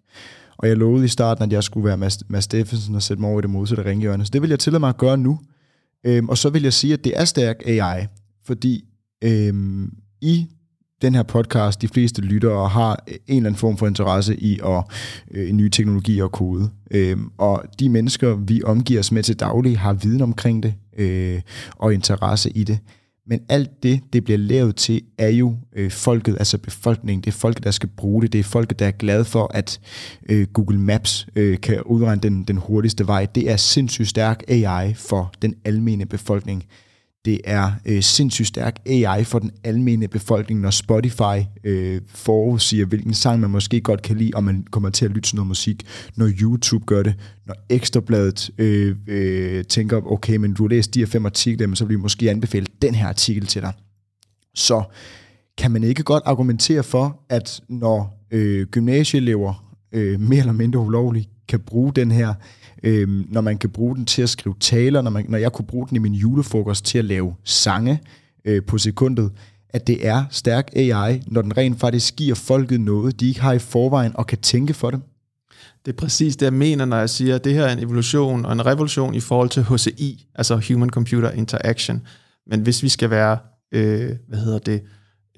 Og jeg lovede i starten, at jeg skulle være Mads, Mads Steffensen og sætte mig over i det modsatte ringhjørne. Så det vil jeg tillade mig at gøre nu. Øhm, og så vil jeg sige, at det er stærk AI, fordi øhm, i den her podcast, de fleste lyttere har en eller anden form for interesse i at øh, nye teknologier og kode. Øh, og de mennesker, vi omgiver os med til daglig, har viden omkring det øh, og interesse i det. Men alt det, det bliver lavet til, er jo øh, folket, altså befolkningen. Det er folket, der skal bruge det. Det er folket, der er glad for, at øh, Google Maps øh, kan udregne den, den hurtigste vej. Det er sindssygt stærk AI for den almene befolkning det er øh, sindssygt stærk AI for den almindelige befolkning, når Spotify øh, forudsiger, hvilken sang man måske godt kan lide, og man kommer til at lytte til noget musik, når YouTube gør det, når Ekstrabladet øh, øh, tænker, okay, men du har læst de her fem artikler, men så vil vi måske anbefale den her artikel til dig. Så kan man ikke godt argumentere for, at når øh, gymnasieelever øh, mere eller mindre ulovligt kan bruge den her øh, når man kan bruge den til at skrive taler, når, man, når jeg kunne bruge den i min julefrokost til at lave sange øh, på sekundet, at det er stærk AI, når den rent faktisk giver folket noget, de ikke har i forvejen og kan tænke for dem. Det er præcis det, jeg mener, når jeg siger, at det her er en evolution og en revolution i forhold til HCI, altså Human Computer Interaction. Men hvis vi skal være, øh, hvad hedder det,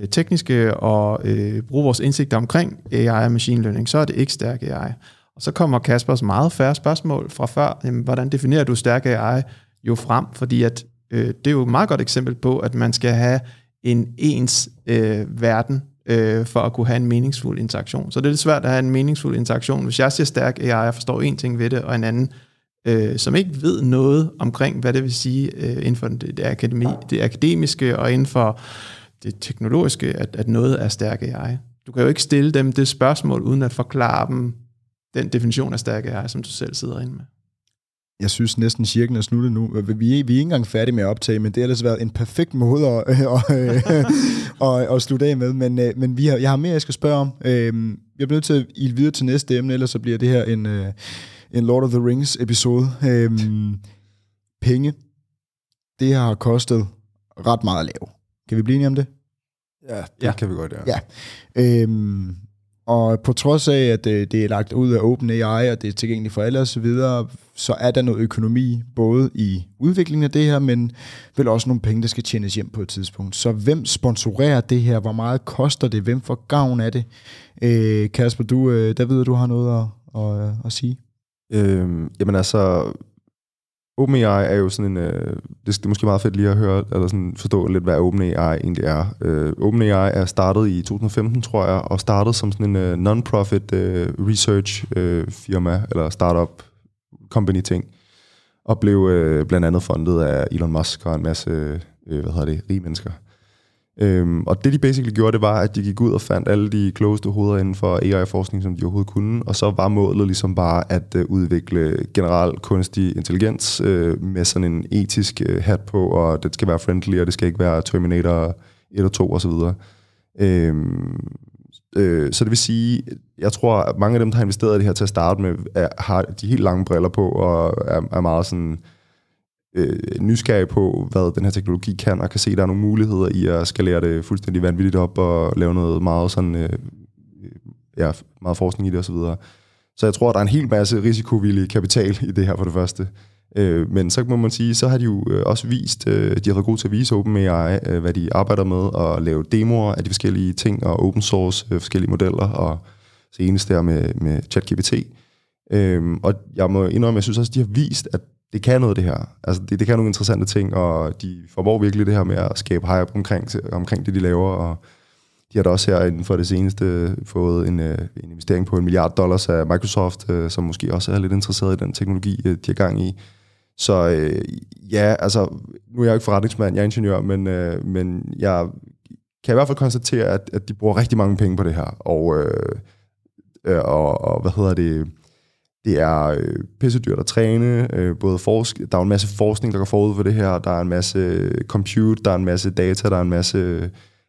øh, tekniske og øh, bruge vores indsigt omkring AI og machine learning, så er det ikke stærk AI. Og så kommer Kaspers meget færre spørgsmål fra før. Jamen, hvordan definerer du stærk AI jo frem? Fordi at, øh, det er jo et meget godt eksempel på, at man skal have en ens øh, verden øh, for at kunne have en meningsfuld interaktion. Så det er lidt svært at have en meningsfuld interaktion. Hvis jeg siger stærk AI, jeg forstår en ting ved det, og en anden, øh, som ikke ved noget omkring, hvad det vil sige øh, inden for det, det, akademi, det akademiske og inden for det teknologiske, at, at noget er stærk AI. Du kan jo ikke stille dem det spørgsmål, uden at forklare dem den definition af stærk AI, som du selv sidder inde med. Jeg synes næsten cirklen er sluttet nu. Vi er, vi er ikke engang færdige med at optage, men det har ellers været en perfekt måde at, at, at, at, at slutte af med. Men, øh, men vi har, jeg har mere, jeg skal spørge om. Øhm, jeg bliver nødt til at ilde videre til næste emne, ellers så bliver det her en, øh, en Lord of the Rings episode. Øhm, penge. Det har kostet ret meget at lave. Kan vi blive enige om det? Ja, det ja. kan vi godt, ja. Ja. Øhm, og på trods af, at øh, det er lagt ud af OpenAI, og det er tilgængeligt for alle osv., så er der noget økonomi, både i udviklingen af det her, men vel også nogle penge, der skal tjenes hjem på et tidspunkt. Så hvem sponsorerer det her? Hvor meget koster det? Hvem får gavn af det? Øh, Kasper, du, øh, der ved, du har noget at, at, at sige. Øhm, jamen altså, OpenAI er jo sådan en, øh, det, det er måske meget fedt lige at høre, eller sådan forstå lidt, hvad OpenAI egentlig er. Øh, OpenAI er startet i 2015, tror jeg, og startet som sådan en øh, non-profit øh, research øh, firma, eller startup company ting, og blev øh, blandt andet fundet af Elon Musk og en masse, øh, hvad hedder det, rige mennesker. Øhm, og det de basically gjorde, det var, at de gik ud og fandt alle de klogeste hoveder inden for AI-forskning, som de overhovedet kunne, og så var målet ligesom bare at øh, udvikle generel kunstig intelligens øh, med sådan en etisk øh, hat på, og det skal være friendly, og det skal ikke være Terminator 1 og 2 osv. Øhm, Øh, så det vil sige, jeg tror, at mange af dem, der har investeret i det her til at starte med, er, har de helt lange briller på, og er, er meget sådan øh, nysgerrig på, hvad den her teknologi kan, og kan se, at der er nogle muligheder i at skalere det fuldstændig vanvittigt op, og lave noget meget sådan, øh, ja, meget forskning i det osv. Så, så jeg tror, at der er en hel masse risikovillig kapital i det her for det første. Øh, men så må man sige, så har de jo øh, også vist, øh, de har været gode til at vise OpenAI, øh, hvad de arbejder med, og lave demoer af de forskellige ting, og open source øh, forskellige modeller, og senest der med, med ChatGPT. Øh, og jeg må indrømme, jeg synes også, de har vist, at det kan noget det her. Altså det, det kan nogle interessante ting, og de formår virkelig det her med at skabe hype omkring, omkring det, de laver, og de har da også her inden for det seneste fået en, øh, en investering på en milliard dollars af Microsoft, øh, som måske også er lidt interesseret i den teknologi, øh, de har gang i. Så øh, ja, altså, nu er jeg jo ikke forretningsmand, jeg er ingeniør, men, øh, men jeg kan i hvert fald konstatere, at, at de bruger rigtig mange penge på det her. Og, øh, og, og hvad hedder det? Det er øh, pissedyrt at træne. Øh, både forsk der er en masse forskning, der går forud for det her. Der er en masse øh, compute, der er en masse data, der er en masse øh,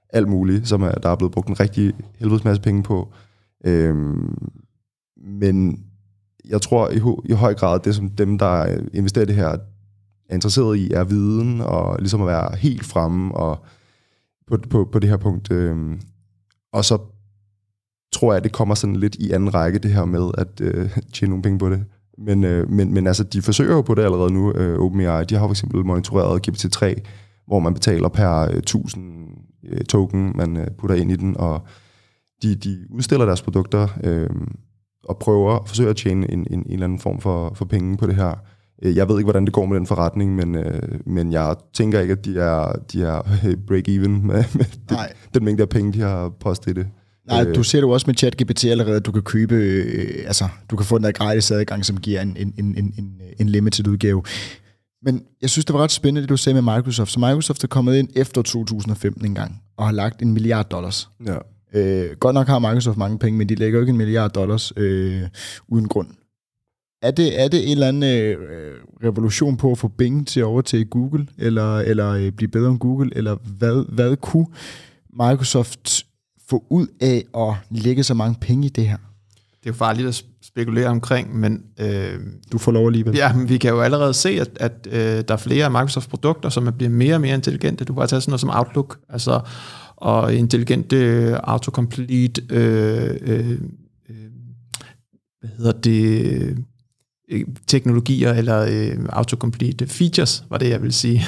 alt muligt, som er, der er blevet brugt en rigtig helvedes masse penge på. Øhm, men jeg tror i, i høj grad, det som dem, der øh, investerer i det her, er interesseret i, er viden, og ligesom at være helt fremme og på, på, på det her punkt. Øhm, og så tror jeg, at det kommer sådan lidt i anden række, det her med at øh, tjene nogle penge på det. Men, øh, men, men altså, de forsøger jo på det allerede nu, øh, OpenAI. De har for eksempel monitoreret GPT-3, hvor man betaler per øh, 1000 øh, token, man øh, putter ind i den, og de, de udstiller deres produkter øh, og prøver at forsøge at tjene en, en, en eller anden form for, for penge på det her. Øh, jeg ved ikke, hvordan det går med den forretning, men, øh, men jeg tænker ikke, at de er, de er break-even med, med det, den mængde af penge, de har postet i det. Nej, øh, du ser jo også med ChatGPT allerede, at du kan købe, øh, altså du kan få den der gratis adgang, som giver en, en, en, en, en limited udgave. Men jeg synes, det var ret spændende, det du sagde med Microsoft. Så Microsoft er kommet ind efter 2015 en gang, og har lagt en milliard dollars. Ja. Øh, godt nok har Microsoft mange penge, men de lægger jo ikke en milliard dollars øh, uden grund. Er det, er det en eller anden øh, revolution på at få Bing til over til Google, eller, eller øh, blive bedre end Google, eller hvad, hvad kunne Microsoft få ud af at lægge så mange penge i det her? Det er jo farligt at spekulere omkring, men... Øh, du får lov alligevel. Ja, men vi kan jo allerede se, at, at øh, der er flere af Microsofts produkter, som bliver mere og mere intelligente. Du kan bare tage sådan noget som Outlook, altså, og intelligente øh, autocomplete... Øh, øh, øh, hvad hedder det... Øh, teknologier, eller øh, autocomplete features, var det, jeg vil sige.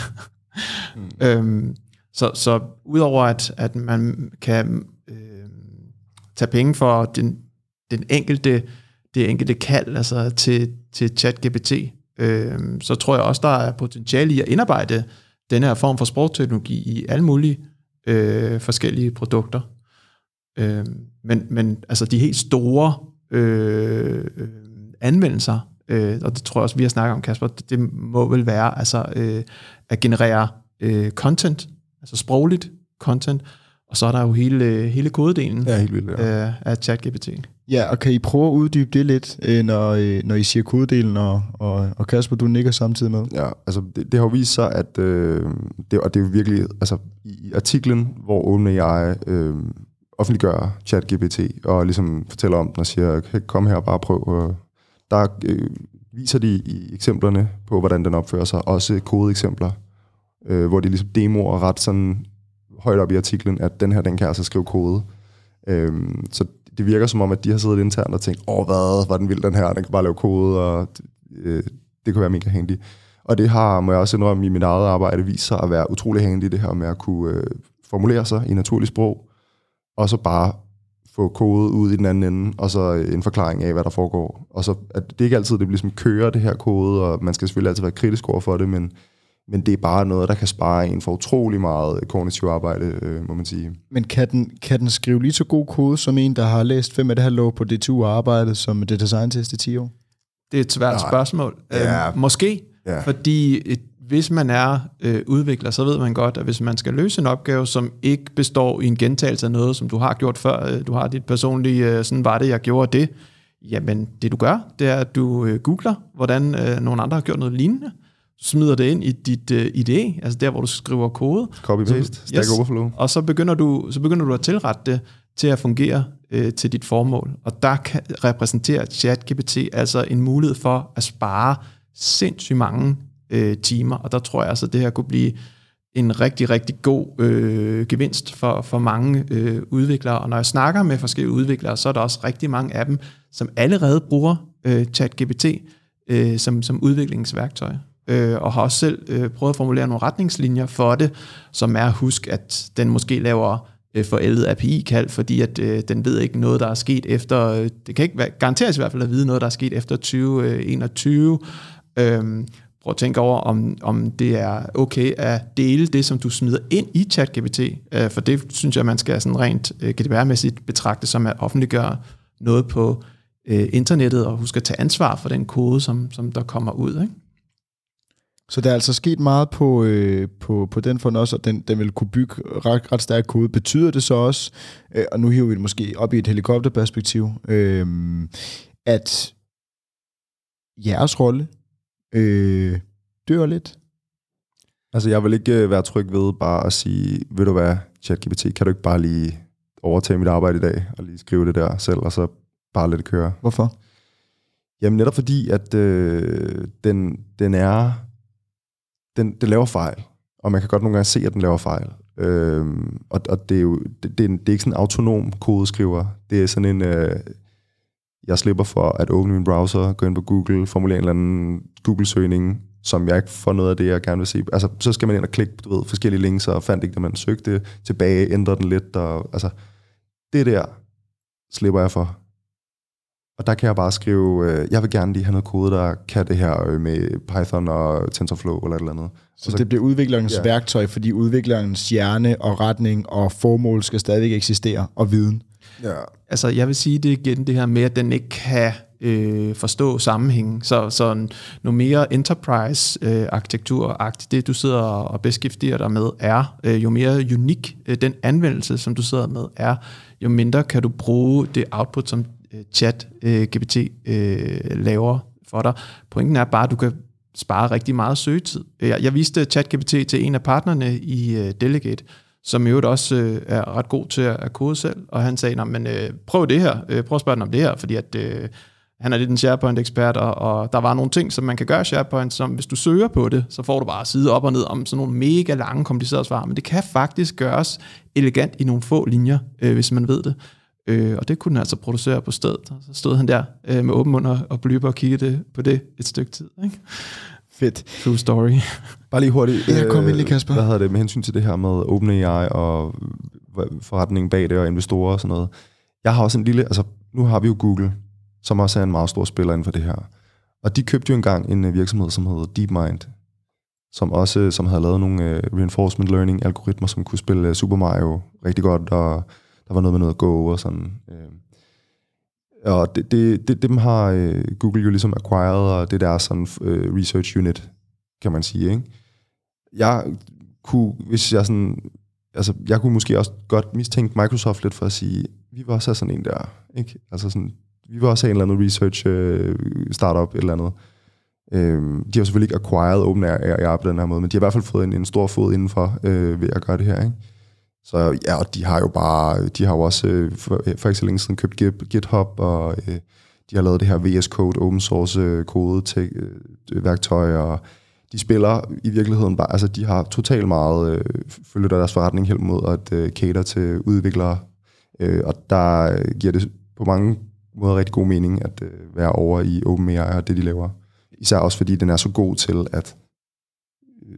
mm. øhm, så, så udover at, at man kan tage penge for den, den enkelte, det enkelte kald altså til, til ChatGPT, øh, så tror jeg også, der er potentiale i at indarbejde den her form for sprogteknologi i alle mulige øh, forskellige produkter. Øh, men, men altså de helt store øh, anvendelser, øh, og det tror jeg også, vi har snakket om, Kasper, det, det må vel være altså, øh, at generere øh, content, altså sprogligt content, og så er der jo hele, hele kodedelen ja, helt vildt, ja. af, af ChatGPT. Ja, og kan I prøve at uddybe det lidt, øh, når, øh, når I siger kodedelen, og, og, og Kasper, du nikker samtidig med? Ja, altså det, det har jo vist sig, at øh, det, og det er jo virkelig, altså i artiklen, hvor OpenAI øh, offentliggør ChatGPT, og ligesom fortæller om den og siger, kom her og bare prøv. Øh, der øh, viser de i eksemplerne på, hvordan den opfører sig, også kodeeksempler, øh, hvor de ligesom demoer ret sådan højt op i artiklen, at den her, den kan altså skrive kode. Øhm, så det virker som om, at de har siddet internt og tænkt, åh, hvad var den vild, den her, den kan bare lave kode, og øh, det kunne være mega handy. Og det har, må jeg også indrømme, i mit eget arbejde vist sig at være utrolig handy, det her med at kunne øh, formulere sig i naturligt sprog, og så bare få kode ud i den anden ende, og så en forklaring af, hvad der foregår. Og så at det er ikke altid, det bliver ligesom kører det her kode, og man skal selvfølgelig altid være kritisk over for det, men men det er bare noget, der kan spare en for utrolig meget kognitiv arbejde, øh, må man sige. Men kan den, kan den skrive lige så god kode som en, der har læst fem af det her lov på DTU og arbejdet som data scientist i 10 år? Det er et svært Nej. spørgsmål. Ja. Øh, måske, ja. fordi et, hvis man er øh, udvikler, så ved man godt, at hvis man skal løse en opgave, som ikke består i en gentagelse af noget, som du har gjort før, øh, du har dit personlige, øh, sådan var det, jeg gjorde det, jamen det du gør, det er, at du øh, googler, hvordan øh, nogle andre har gjort noget lignende, smider det ind i dit øh, IDE, altså der, hvor du skriver kode. Copy-paste, Stack yes. Overflow. Og så begynder, du, så begynder du at tilrette det til at fungere øh, til dit formål. Og der kan, repræsenterer ChatGPT altså en mulighed for at spare sindssygt mange øh, timer, og der tror jeg altså, at det her kunne blive en rigtig, rigtig god øh, gevinst for, for mange øh, udviklere. Og når jeg snakker med forskellige udviklere, så er der også rigtig mange af dem, som allerede bruger øh, ChatGPT øh, som, som udviklingsværktøj. Øh, og har også selv øh, prøvet at formulere nogle retningslinjer for det, som er at huske, at den måske laver øh, forældet API-kald, fordi at øh, den ved ikke noget, der er sket efter, øh, det kan ikke være, garanteres i hvert fald at vide noget, der er sket efter 2021. Øh, øhm, prøv at tænke over, om, om det er okay at dele det, som du smider ind i ChatGPT, øh, for det synes jeg, man skal sådan rent øh, GDPR-mæssigt betragte som at offentliggøre noget på øh, internettet, og huske at tage ansvar for den kode, som, som der kommer ud. Ikke? Så der er altså sket meget på, øh, på, på den front også, og den, den vil kunne bygge ret, ret stærk kode. Betyder det så også, øh, og nu hiver vi det måske op i et helikopterperspektiv, øh, at jeres rolle øh, dør lidt? Altså, jeg vil ikke øh, være tryg ved bare at sige, ved du hvad, ChatGPT, kan du ikke bare lige overtage mit arbejde i dag, og lige skrive det der selv, og så bare lade det køre. Hvorfor? Jamen netop fordi, at øh, den, den er, den, den laver fejl, og man kan godt nogle gange se, at den laver fejl. Øhm, og, og det er jo det, det, er, det er ikke sådan en autonom kodeskriver. Det er sådan en, øh, jeg slipper for at åbne min browser, gå ind på Google, formulere en eller anden Google-søgning, som jeg ikke får noget af det, jeg gerne vil se. Altså, så skal man ind og klikke du ved, forskellige links, og fandt ikke det, man søgte, tilbage, ændre den lidt, og altså, det der slipper jeg for. Og der kan jeg bare skrive, øh, jeg vil gerne lige have noget kode, der kan det her øh, med Python og TensorFlow eller et eller andet. Så, så det bliver udviklerens ja. værktøj, fordi udviklerens hjerne og retning og formål skal stadig eksistere, og viden. Ja. Altså, jeg vil sige det igen, det her med, at den ikke kan øh, forstå sammenhængen. Så, så noget mere enterprise-arkitektur, øh, det du sidder og beskæftiger dig med, er øh, jo mere unik øh, den anvendelse, som du sidder med, er, jo mindre kan du bruge det output, som Øh, chat øh, GPT øh, laver for dig. Pointen er bare, at du kan spare rigtig meget søgetid. Jeg, jeg viste ChatGPT til en af partnerne i øh, Delegate, som i øvrigt også øh, er ret god til at kode selv, og han sagde, men øh, prøv det her, øh, prøv at spørge den om det her, fordi at, øh, han er lidt en SharePoint-ekspert, og, og der var nogle ting, som man kan gøre i SharePoint, som hvis du søger på det, så får du bare side op og ned om sådan nogle mega lange, komplicerede svar, men det kan faktisk gøres elegant i nogle få linjer, øh, hvis man ved det. Øh, og det kunne han altså producere på stedet. Og så stod han der øh, med åben mund og, og blyber og kiggede på det et stykke tid. Ikke? Fedt. True story. Bare lige hurtigt. Ja, kom ind lige, Kasper. Hvad hedder det med hensyn til det her med OpenAI og forretningen bag det og investorer og sådan noget. Jeg har også en lille, altså nu har vi jo Google, som også er en meget stor spiller inden for det her. Og de købte jo engang en øh, virksomhed, som hedder DeepMind, som også som havde lavet nogle uh, reinforcement learning algoritmer, som kunne spille Super Mario rigtig godt, og der var noget med noget Go og sådan. Øh. og det, det, det, dem har øh, Google jo ligesom acquired, og det der sådan øh, research unit, kan man sige. Ikke? Jeg kunne, hvis jeg sådan, altså jeg kunne måske også godt mistænke Microsoft lidt for at sige, vi var også sådan en der, ikke? Altså sådan, vi vil også have en eller anden research øh, startup, et eller andet. Um, de har selvfølgelig ikke acquired OpenAI på den her måde, men de har i hvert fald fået en, en stor fod indenfor øh, ved at gøre det her. Ikke? Så ja, og de har jo bare, de har jo også uh, for, øh, for ikke så længe siden købt GitHub, og øh, de har lavet det her VS Code, open source kode til værktøj, og de spiller i virkeligheden bare, altså de har totalt meget, uh, følger deres forretning helt mod at uh, cater til udviklere, og der giver det på mange måder rigtig god mening at øh, være over i OpenAI og det, de laver. Især også fordi den er så god til at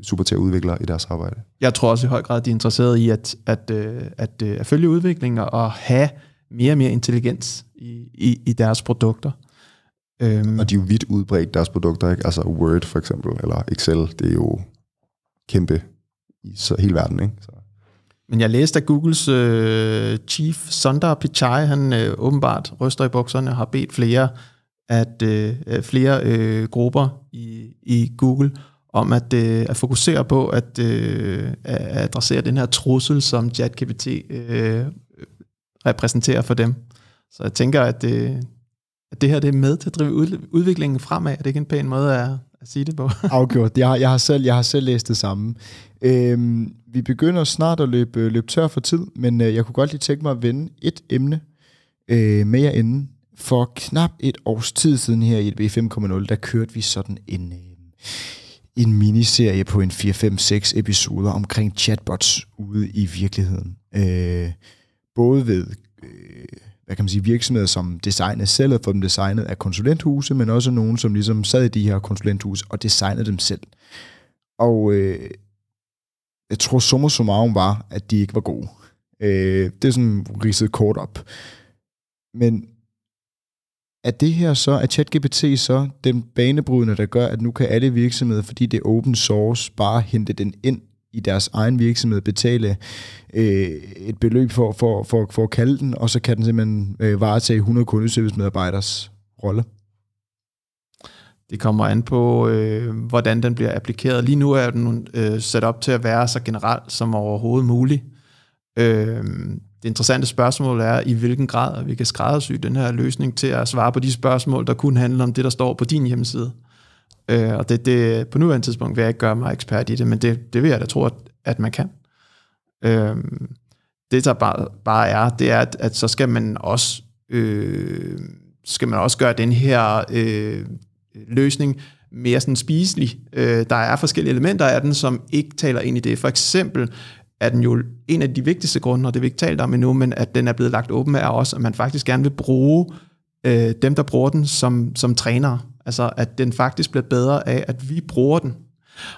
super til at udvikle i deres arbejde. Jeg tror også i høj grad, at de er interesserede i at, at, øh, at, øh, at følge udviklingen og have mere og mere intelligens i, i, i deres produkter. Øhm. Og de er jo vidt udbredt, deres produkter. Ikke? Altså Word for eksempel, eller Excel, det er jo kæmpe i så hele verden. Ikke? Så. Men jeg læste, at Googles øh, chief Sundar Pichai, han øh, åbenbart ryster i bukserne og har bedt flere at øh, flere øh, grupper i, i Google om at, øh, at fokusere på at, øh, at adressere den her trussel, som ChatGPT øh, repræsenterer for dem. Så jeg tænker, at, øh, at det her det er med til at drive udviklingen fremad. Er det ikke en pæn måde at, at sige det på. Afgjort. Jeg har, jeg, har selv, jeg har selv læst det samme. Øhm, vi begynder snart at løbe, øh, løbe tør for tid, men øh, jeg kunne godt lige tænke mig at vende et emne øh, med jer inden. For knap et års tid siden her i b 5.0, der kørte vi sådan en, øh, en miniserie på en 4-5-6 episoder omkring chatbots ude i virkeligheden. Øh, både ved øh, hvad kan man sige, virksomheder, som designede selv og dem designet af konsulenthuse, men også nogen, som ligesom sad i de her konsulenthuse og designede dem selv. Og øh, jeg tror summa summarum var, at de ikke var gode. Øh, det er sådan ridset kort op. Men er det her så, er ChatGPT så den banebrydende, der gør, at nu kan alle virksomheder, fordi det er open source, bare hente den ind i deres egen virksomhed, betale øh, et beløb for, for, for, for at kalde den, og så kan den simpelthen øh, varetage 100 kundeservice-medarbejders rolle? Det kommer an på, øh, hvordan den bliver applikeret. Lige nu er den øh, sat op til at være så generelt som overhovedet muligt. Øh, det interessante spørgsmål er, i hvilken grad vi kan skræddersy den her løsning til at svare på de spørgsmål, der kun handler om det, der står på din hjemmeside. Øh, og det, det, på nuværende tidspunkt vil jeg ikke gøre mig ekspert i det, men det, det vil jeg da tro, at, at man kan. Øh, det, der bare, bare er, det er, at, at så skal man også øh, skal man også gøre den her øh, løsning mere sådan spiselig. Øh, der er forskellige elementer af den, som ikke taler ind i det. For eksempel er den jo en af de vigtigste grunde, og det vi ikke talt om endnu, men at den er blevet lagt åben, er også, at man faktisk gerne vil bruge øh, dem, der bruger den som, som trænere. Altså, at den faktisk bliver bedre af, at vi bruger den.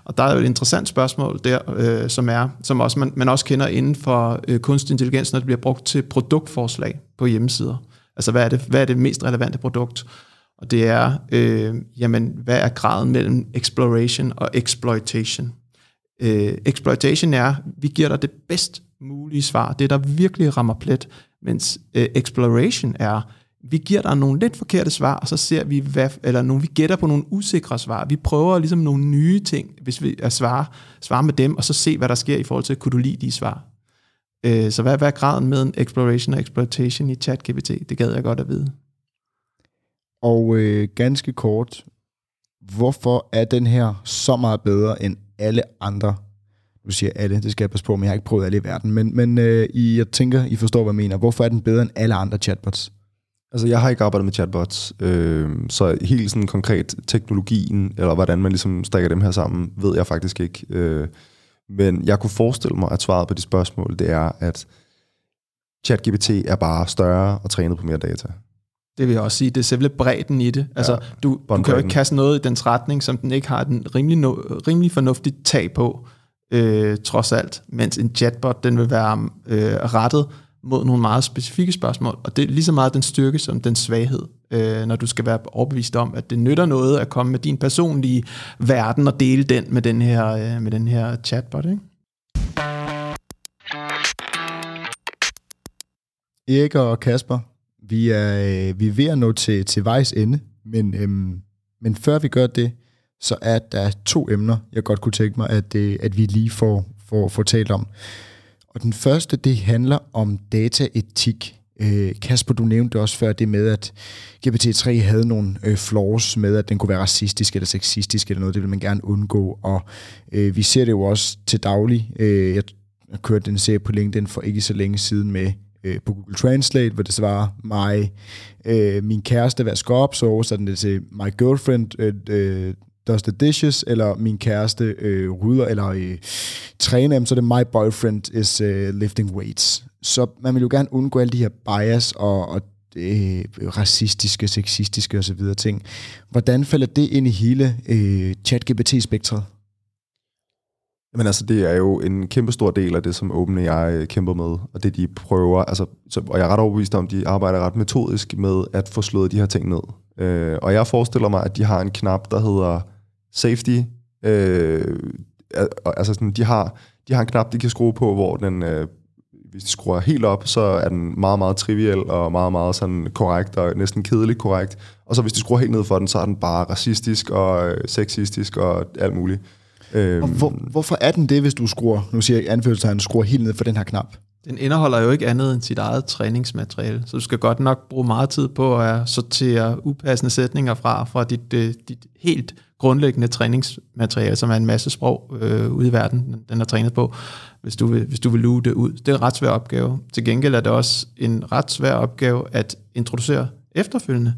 Og der er jo et interessant spørgsmål der, øh, som er, som også, man, man også kender inden for øh, kunstig intelligens, når det bliver brugt til produktforslag på hjemmesider. Altså, hvad er det, hvad er det mest relevante produkt? Og det er, øh, jamen, hvad er graden mellem exploration og exploitation? Øh, exploitation er, vi giver dig det bedst mulige svar, det der virkelig rammer plet, mens øh, exploration er, vi giver dig nogle lidt forkerte svar, og så ser vi, hvad, eller nogle, vi gætter på nogle usikre svar. Vi prøver ligesom nogle nye ting, hvis vi er svare, svare med dem, og så se, hvad der sker i forhold til, kunne du lide de svar? Øh, så hvad, hvad er graden med en exploration og exploitation i ChatGPT? Det gad jeg godt at vide. Og øh, ganske kort, hvorfor er den her så meget bedre end alle andre? Du siger alle, det skal jeg passe på, men jeg har ikke prøvet alle i verden. Men, men øh, I, jeg tænker, I forstår, hvad jeg mener. Hvorfor er den bedre end alle andre chatbots? Altså, jeg har ikke arbejdet med chatbots, øh, så helt sådan konkret teknologien, eller hvordan man ligesom stikker dem her sammen, ved jeg faktisk ikke. Øh, men jeg kunne forestille mig, at svaret på de spørgsmål, det er, at ChatGPT er bare større og trænet på mere data. Det vil jeg også sige. Det er simpelthen bredden i det. Altså, ja, du, du kan jo ikke kaste noget i den retning, som den ikke har den rimelig, no, rimelig fornuftigt tag på, øh, trods alt. Mens en chatbot, den vil være øh, rettet mod nogle meget specifikke spørgsmål, og det er lige så meget den styrke som den svaghed, øh, når du skal være overbevist om, at det nytter noget at komme med din personlige verden og dele den med den her, øh, med den her chatbot. Ikke? Erik og Kasper, vi er, øh, vi er ved at nå til, til vejs ende, men, øhm, men før vi gør det, så er der to emner, jeg godt kunne tænke mig, at, øh, at vi lige får, får, får talt om. Og den første, det handler om dataetik. Øh, Kasper, du nævnte også før det med, at GPT-3 havde nogle øh, flaws med, at den kunne være racistisk eller sexistisk eller noget, det vil man gerne undgå. Og øh, vi ser det jo også til daglig. Øh, jeg kørte en den serie på LinkedIn for ikke så længe siden med øh, på Google Translate, hvor det svarer mig, øh, min kæreste vasker op, så oversætter det til my girlfriend øh, øh, does the dishes, eller min kæreste øh, rydder, eller øh, træner, så er det my boyfriend is øh, lifting weights. Så man vil jo gerne undgå alle de her bias og, og øh, racistiske, sexistiske osv. ting. Hvordan falder det ind i hele øh, chat-GPT-spektret? Men altså, det er jo en kæmpe stor del af det, som OpenAI kæmper med, og det de prøver, altså, så, og jeg er ret overbevist om, de arbejder ret metodisk med at få slået de her ting ned. Øh, og jeg forestiller mig, at de har en knap, der hedder safety. Øh, altså sådan, de har, de har en knap, de kan skrue på, hvor den, øh, hvis de skruer helt op, så er den meget, meget triviel og meget, meget sådan korrekt og næsten kedeligt korrekt. Og så hvis de skruer helt ned for den, så er den bare racistisk og øh, sexistisk og alt muligt. Øh, og hvor, hvorfor er den det, hvis du skruer, nu siger jeg anførselstegn, skruer helt ned for den her knap? Den indeholder jo ikke andet end sit eget træningsmateriale, så du skal godt nok bruge meget tid på at sortere upassende sætninger fra, fra dit, dit helt grundlæggende træningsmateriale, som er en masse sprog øh, ude i verden, den er trænet på, hvis du, vil, hvis du vil luge det ud. Det er en ret svær opgave. Til gengæld er det også en ret svær opgave at introducere efterfølgende.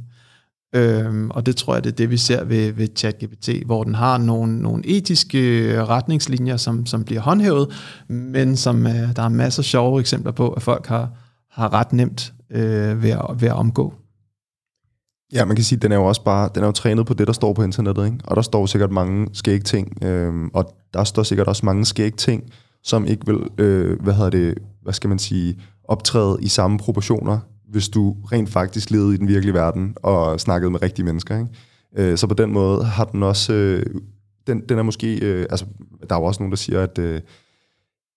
Øhm, og det tror jeg, det er det, vi ser ved, ved ChatGPT, hvor den har nogle, nogle etiske øh, retningslinjer, som, som bliver håndhævet, men som øh, der er masser af sjove eksempler på, at folk har, har ret nemt øh, ved, at, ved at omgå. Ja, man kan sige, at den er jo også bare, den er jo trænet på det, der står på internettet, ikke? og der står sikkert mange skæg ting, øh, og der står sikkert også mange skæg ting, som ikke vil, øh, hvad hedder det, hvad skal man sige, optræde i samme proportioner, hvis du rent faktisk levede i den virkelige verden og snakkede med rigtige mennesker. Ikke? Øh, så på den måde har den også, øh, den, den er måske, øh, altså der er jo også nogen, der siger, at øh,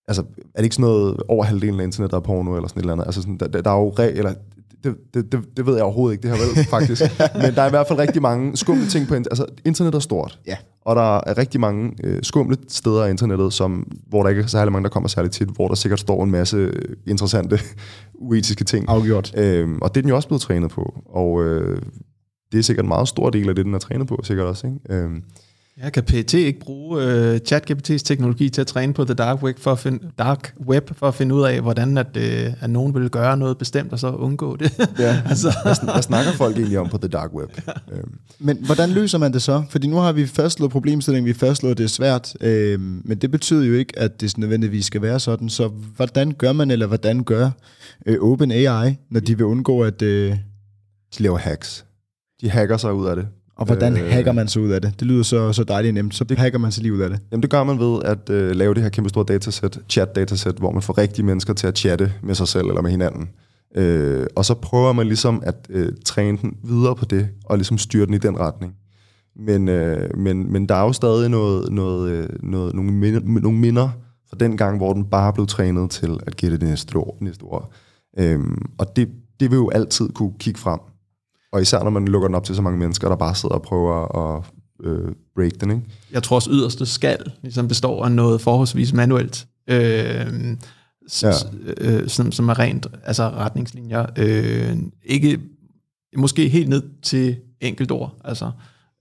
altså, er det ikke sådan noget over halvdelen af internet, der er porno, eller sådan et eller andet? Altså, sådan, der, der er jo re, eller det, det, det, det ved jeg overhovedet ikke, det her vel, faktisk. Men der er i hvert fald rigtig mange skumle ting på internet. Altså, internet er stort. Ja. Og der er rigtig mange øh, skumle steder af internettet, som, hvor der ikke er særlig mange, der kommer særligt tit, hvor der sikkert står en masse interessante, uetiske ting. Afgjort. Øhm, og det er den jo også blevet trænet på. Og øh, det er sikkert en meget stor del af det, den er trænet på, sikkert også. Ikke? Øhm, Ja, kan PET ikke bruge uh, ChatGPT's teknologi til at træne på the dark web for at finde, dark web for at finde ud af, hvordan at, uh, at nogen vil gøre noget bestemt, og så undgå det? Ja, altså. hvad, hvad snakker folk egentlig om på the dark web? Ja. Øhm. Men hvordan løser man det så? Fordi nu har vi fastslået problemstillingen, vi har fastslået, at det er svært, øh, men det betyder jo ikke, at det nødvendigvis skal være sådan. Så hvordan gør man, eller hvordan gør øh, OpenAI, når de vil undgå, at... Øh, de laver hacks. De hacker sig ud af det. Og hvordan øh, hacker man sig ud af det? Det lyder så, så dejligt nemt. Så det, hacker man sig lige ud af det. Jamen det gør man ved at øh, lave det her kæmpe store datasæt, chat-datasæt, hvor man får rigtige mennesker til at chatte med sig selv eller med hinanden. Øh, og så prøver man ligesom at øh, træne den videre på det, og ligesom styre den i den retning. Men, øh, men, men der er jo stadig noget, noget, øh, noget, nogle, minder, nogle minder fra den gang, hvor den bare blev trænet til at gætte det næste år. Næste år. Øh, og det, det vil jo altid kunne kigge frem. Og især når man lukker den op til så mange mennesker, der bare sidder og prøver at øh, break den. Ikke? Jeg tror også yderste skal ligesom består af noget forholdsvis manuelt. Øh, ja. øh, som, som er rent altså retningslinjer. Øh, ikke måske helt ned til enkelt ord. Altså,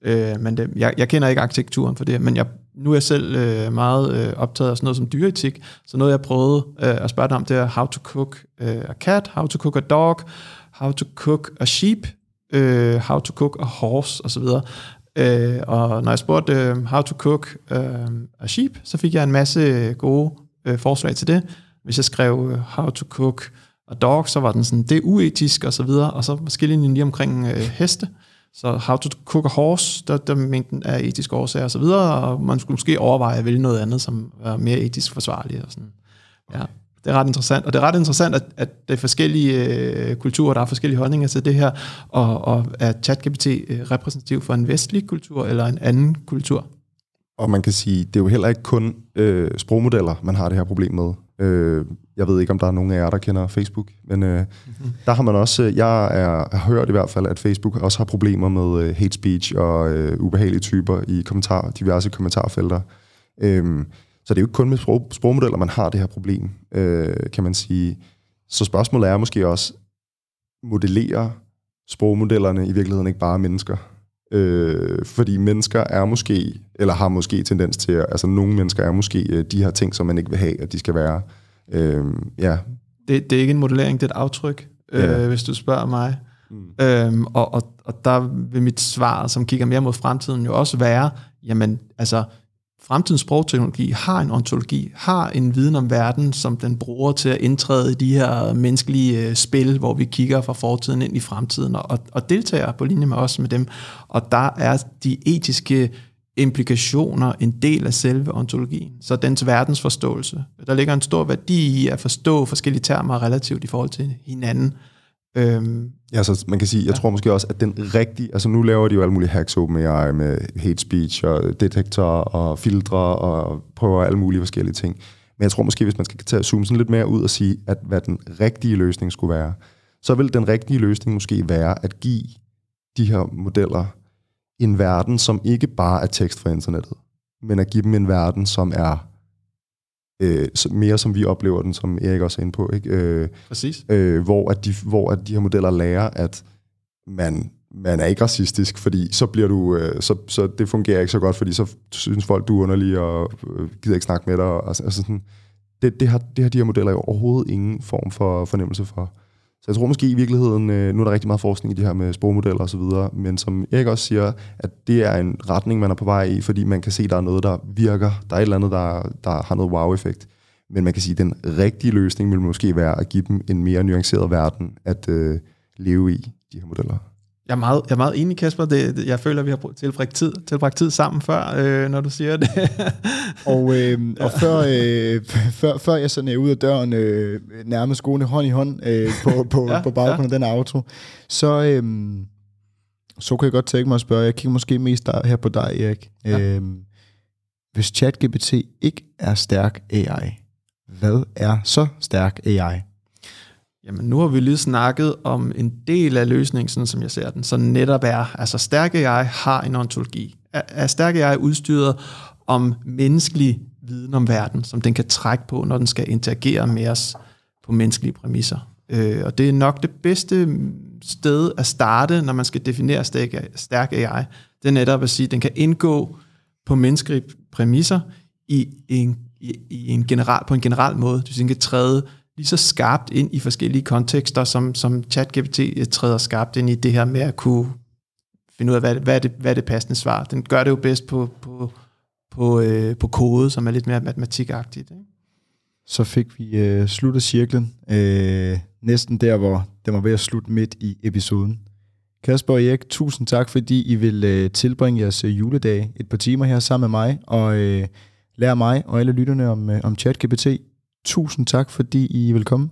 øh, men det, jeg, jeg kender ikke arkitekturen for det, men jeg, nu er jeg selv øh, meget øh, optaget af sådan noget som dyreetik, så noget jeg prøvede øh, at spørge dig om, det er how to cook øh, a cat, how to cook a dog, how to cook a sheep, øh, How to Cook a Horse osv. Øh, og når jeg spurgte øh, How to Cook øh, a Sheep, så fik jeg en masse gode øh, forslag til det. Hvis jeg skrev øh, How to Cook a Dog, så var den sådan, det er uetisk og så videre, og så måske lige omkring øh, heste. Så How to Cook a Horse, der, der mængden af etiske årsager og så videre, og man skulle måske overveje at vælge noget andet, som var mere etisk forsvarligt. Og sådan. Ja det er ret interessant. Og det er ret interessant, at, at det er forskellige øh, kulturer, der er forskellige holdninger til det her, og, og er ChatGPT øh, repræsentativ for en vestlig kultur eller en anden kultur? Og man kan sige, det er jo heller ikke kun øh, sprogmodeller, man har det her problem med. Øh, jeg ved ikke, om der er nogen af jer, der kender Facebook, men øh, mm-hmm. der har man også, jeg er, har hørt i hvert fald, at Facebook også har problemer med øh, hate speech og øh, ubehagelige typer i kommentar, diverse kommentarfelter. Øh, så det er jo ikke kun med sprog, sprogmodeller, man har det her problem, øh, kan man sige. Så spørgsmålet er måske også, modellerer sprogmodellerne i virkeligheden ikke bare mennesker? Øh, fordi mennesker er måske, eller har måske tendens til, at, altså nogle mennesker er måske øh, de her ting, som man ikke vil have, at de skal være. Øh, ja. det, det er ikke en modellering, det er et aftryk, ja. øh, hvis du spørger mig. Mm. Øhm, og, og, og der vil mit svar, som kigger mere mod fremtiden, jo også være, jamen, altså, fremtidens sprogteknologi har en ontologi, har en viden om verden, som den bruger til at indtræde i de her menneskelige øh, spil, hvor vi kigger fra fortiden ind i fremtiden, og, og deltager på linje med os med dem. Og der er de etiske implikationer en del af selve ontologien. Så dens verdensforståelse. Der ligger en stor værdi i at forstå forskellige termer relativt i forhold til hinanden. Øhm, ja, så man kan sige, jeg ja. tror måske også, at den rigtige, altså nu laver de jo alle mulige hacks AI med hate speech og detektor og filtre og prøver alle mulige forskellige ting. Men jeg tror måske, hvis man skal tage zoome sådan lidt mere ud og sige, at hvad den rigtige løsning skulle være, så vil den rigtige løsning måske være at give de her modeller en verden, som ikke bare er tekst fra internettet, men at give dem en verden, som er øh, mere som vi oplever den, som Erik også er inde på. Ikke? Øh, Præcis. Øh, hvor, at de, hvor at de her modeller lærer, at man man er ikke racistisk, fordi så bliver du, øh, så, så det fungerer ikke så godt, fordi så synes folk, du er underlig og øh, gider ikke snakke med dig. Og, altså sådan, det, det, har, det har de her modeller jo overhovedet ingen form for fornemmelse for. Så jeg tror måske i virkeligheden, øh, nu er der rigtig meget forskning i det her med sprogmodeller osv., men som Erik også siger, at det er en retning, man er på vej i, fordi man kan se, at der er noget, der virker. Der er et eller andet, der, der har noget wow-effekt. Men man kan sige, at den rigtige løsning vil måske være at give dem en mere nuanceret verden at øh, leve i, de her modeller. Jeg er meget, jeg er meget enig, Kasper. Det, det, jeg føler, at vi har tilbragt tid, tilbragt tid sammen før, øh, når du siger det. og øh, og før, øh, før, før jeg sådan er ud af døren, øh, nærmest gående hånd i hånd øh, på, på, ja, på baggrund ja. af den auto, så, øh, så kan jeg godt tænke mig at spørge, jeg kigger måske mest der, her på dig, Erik. Ja. Øh, hvis ChatGPT ikke er stærk AI, hvad er så stærk AI? Jamen, nu har vi lige snakket om en del af løsningen, sådan som jeg ser den, så netop er, altså stærke AI har en ontologi. Er, er stærke AI udstyret om menneskelig viden om verden, som den kan trække på, når den skal interagere med os på menneskelige præmisser. Øh, og det er nok det bedste sted at starte, når man skal definere stærk AI. Det er netop at sige, at den kan indgå på menneskelige præmisser i en, i, i en general, på en general måde. Det vil sige, den kan træde lige så skarpt ind i forskellige kontekster, som, som ChatGPT eh, træder skarpt ind i det her med at kunne finde ud af, hvad, hvad, er, det, hvad er det passende svar. Den gør det jo bedst på, på, på, øh, på kode, som er lidt mere matematikagtigt. Ikke? Så fik vi øh, sluttet cirklen, øh, næsten der, hvor det var ved at slutte midt i episoden. Kasper og Erik, tusind tak, fordi I vil øh, tilbringe jeres øh, juledag et par timer her sammen med mig, og øh, lære mig og alle lytterne om, øh, om ChatGPT. Tusind tak, fordi I vil komme.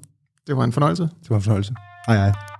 Det var en fornøjelse. Det var en fornøjelse. Hej hej.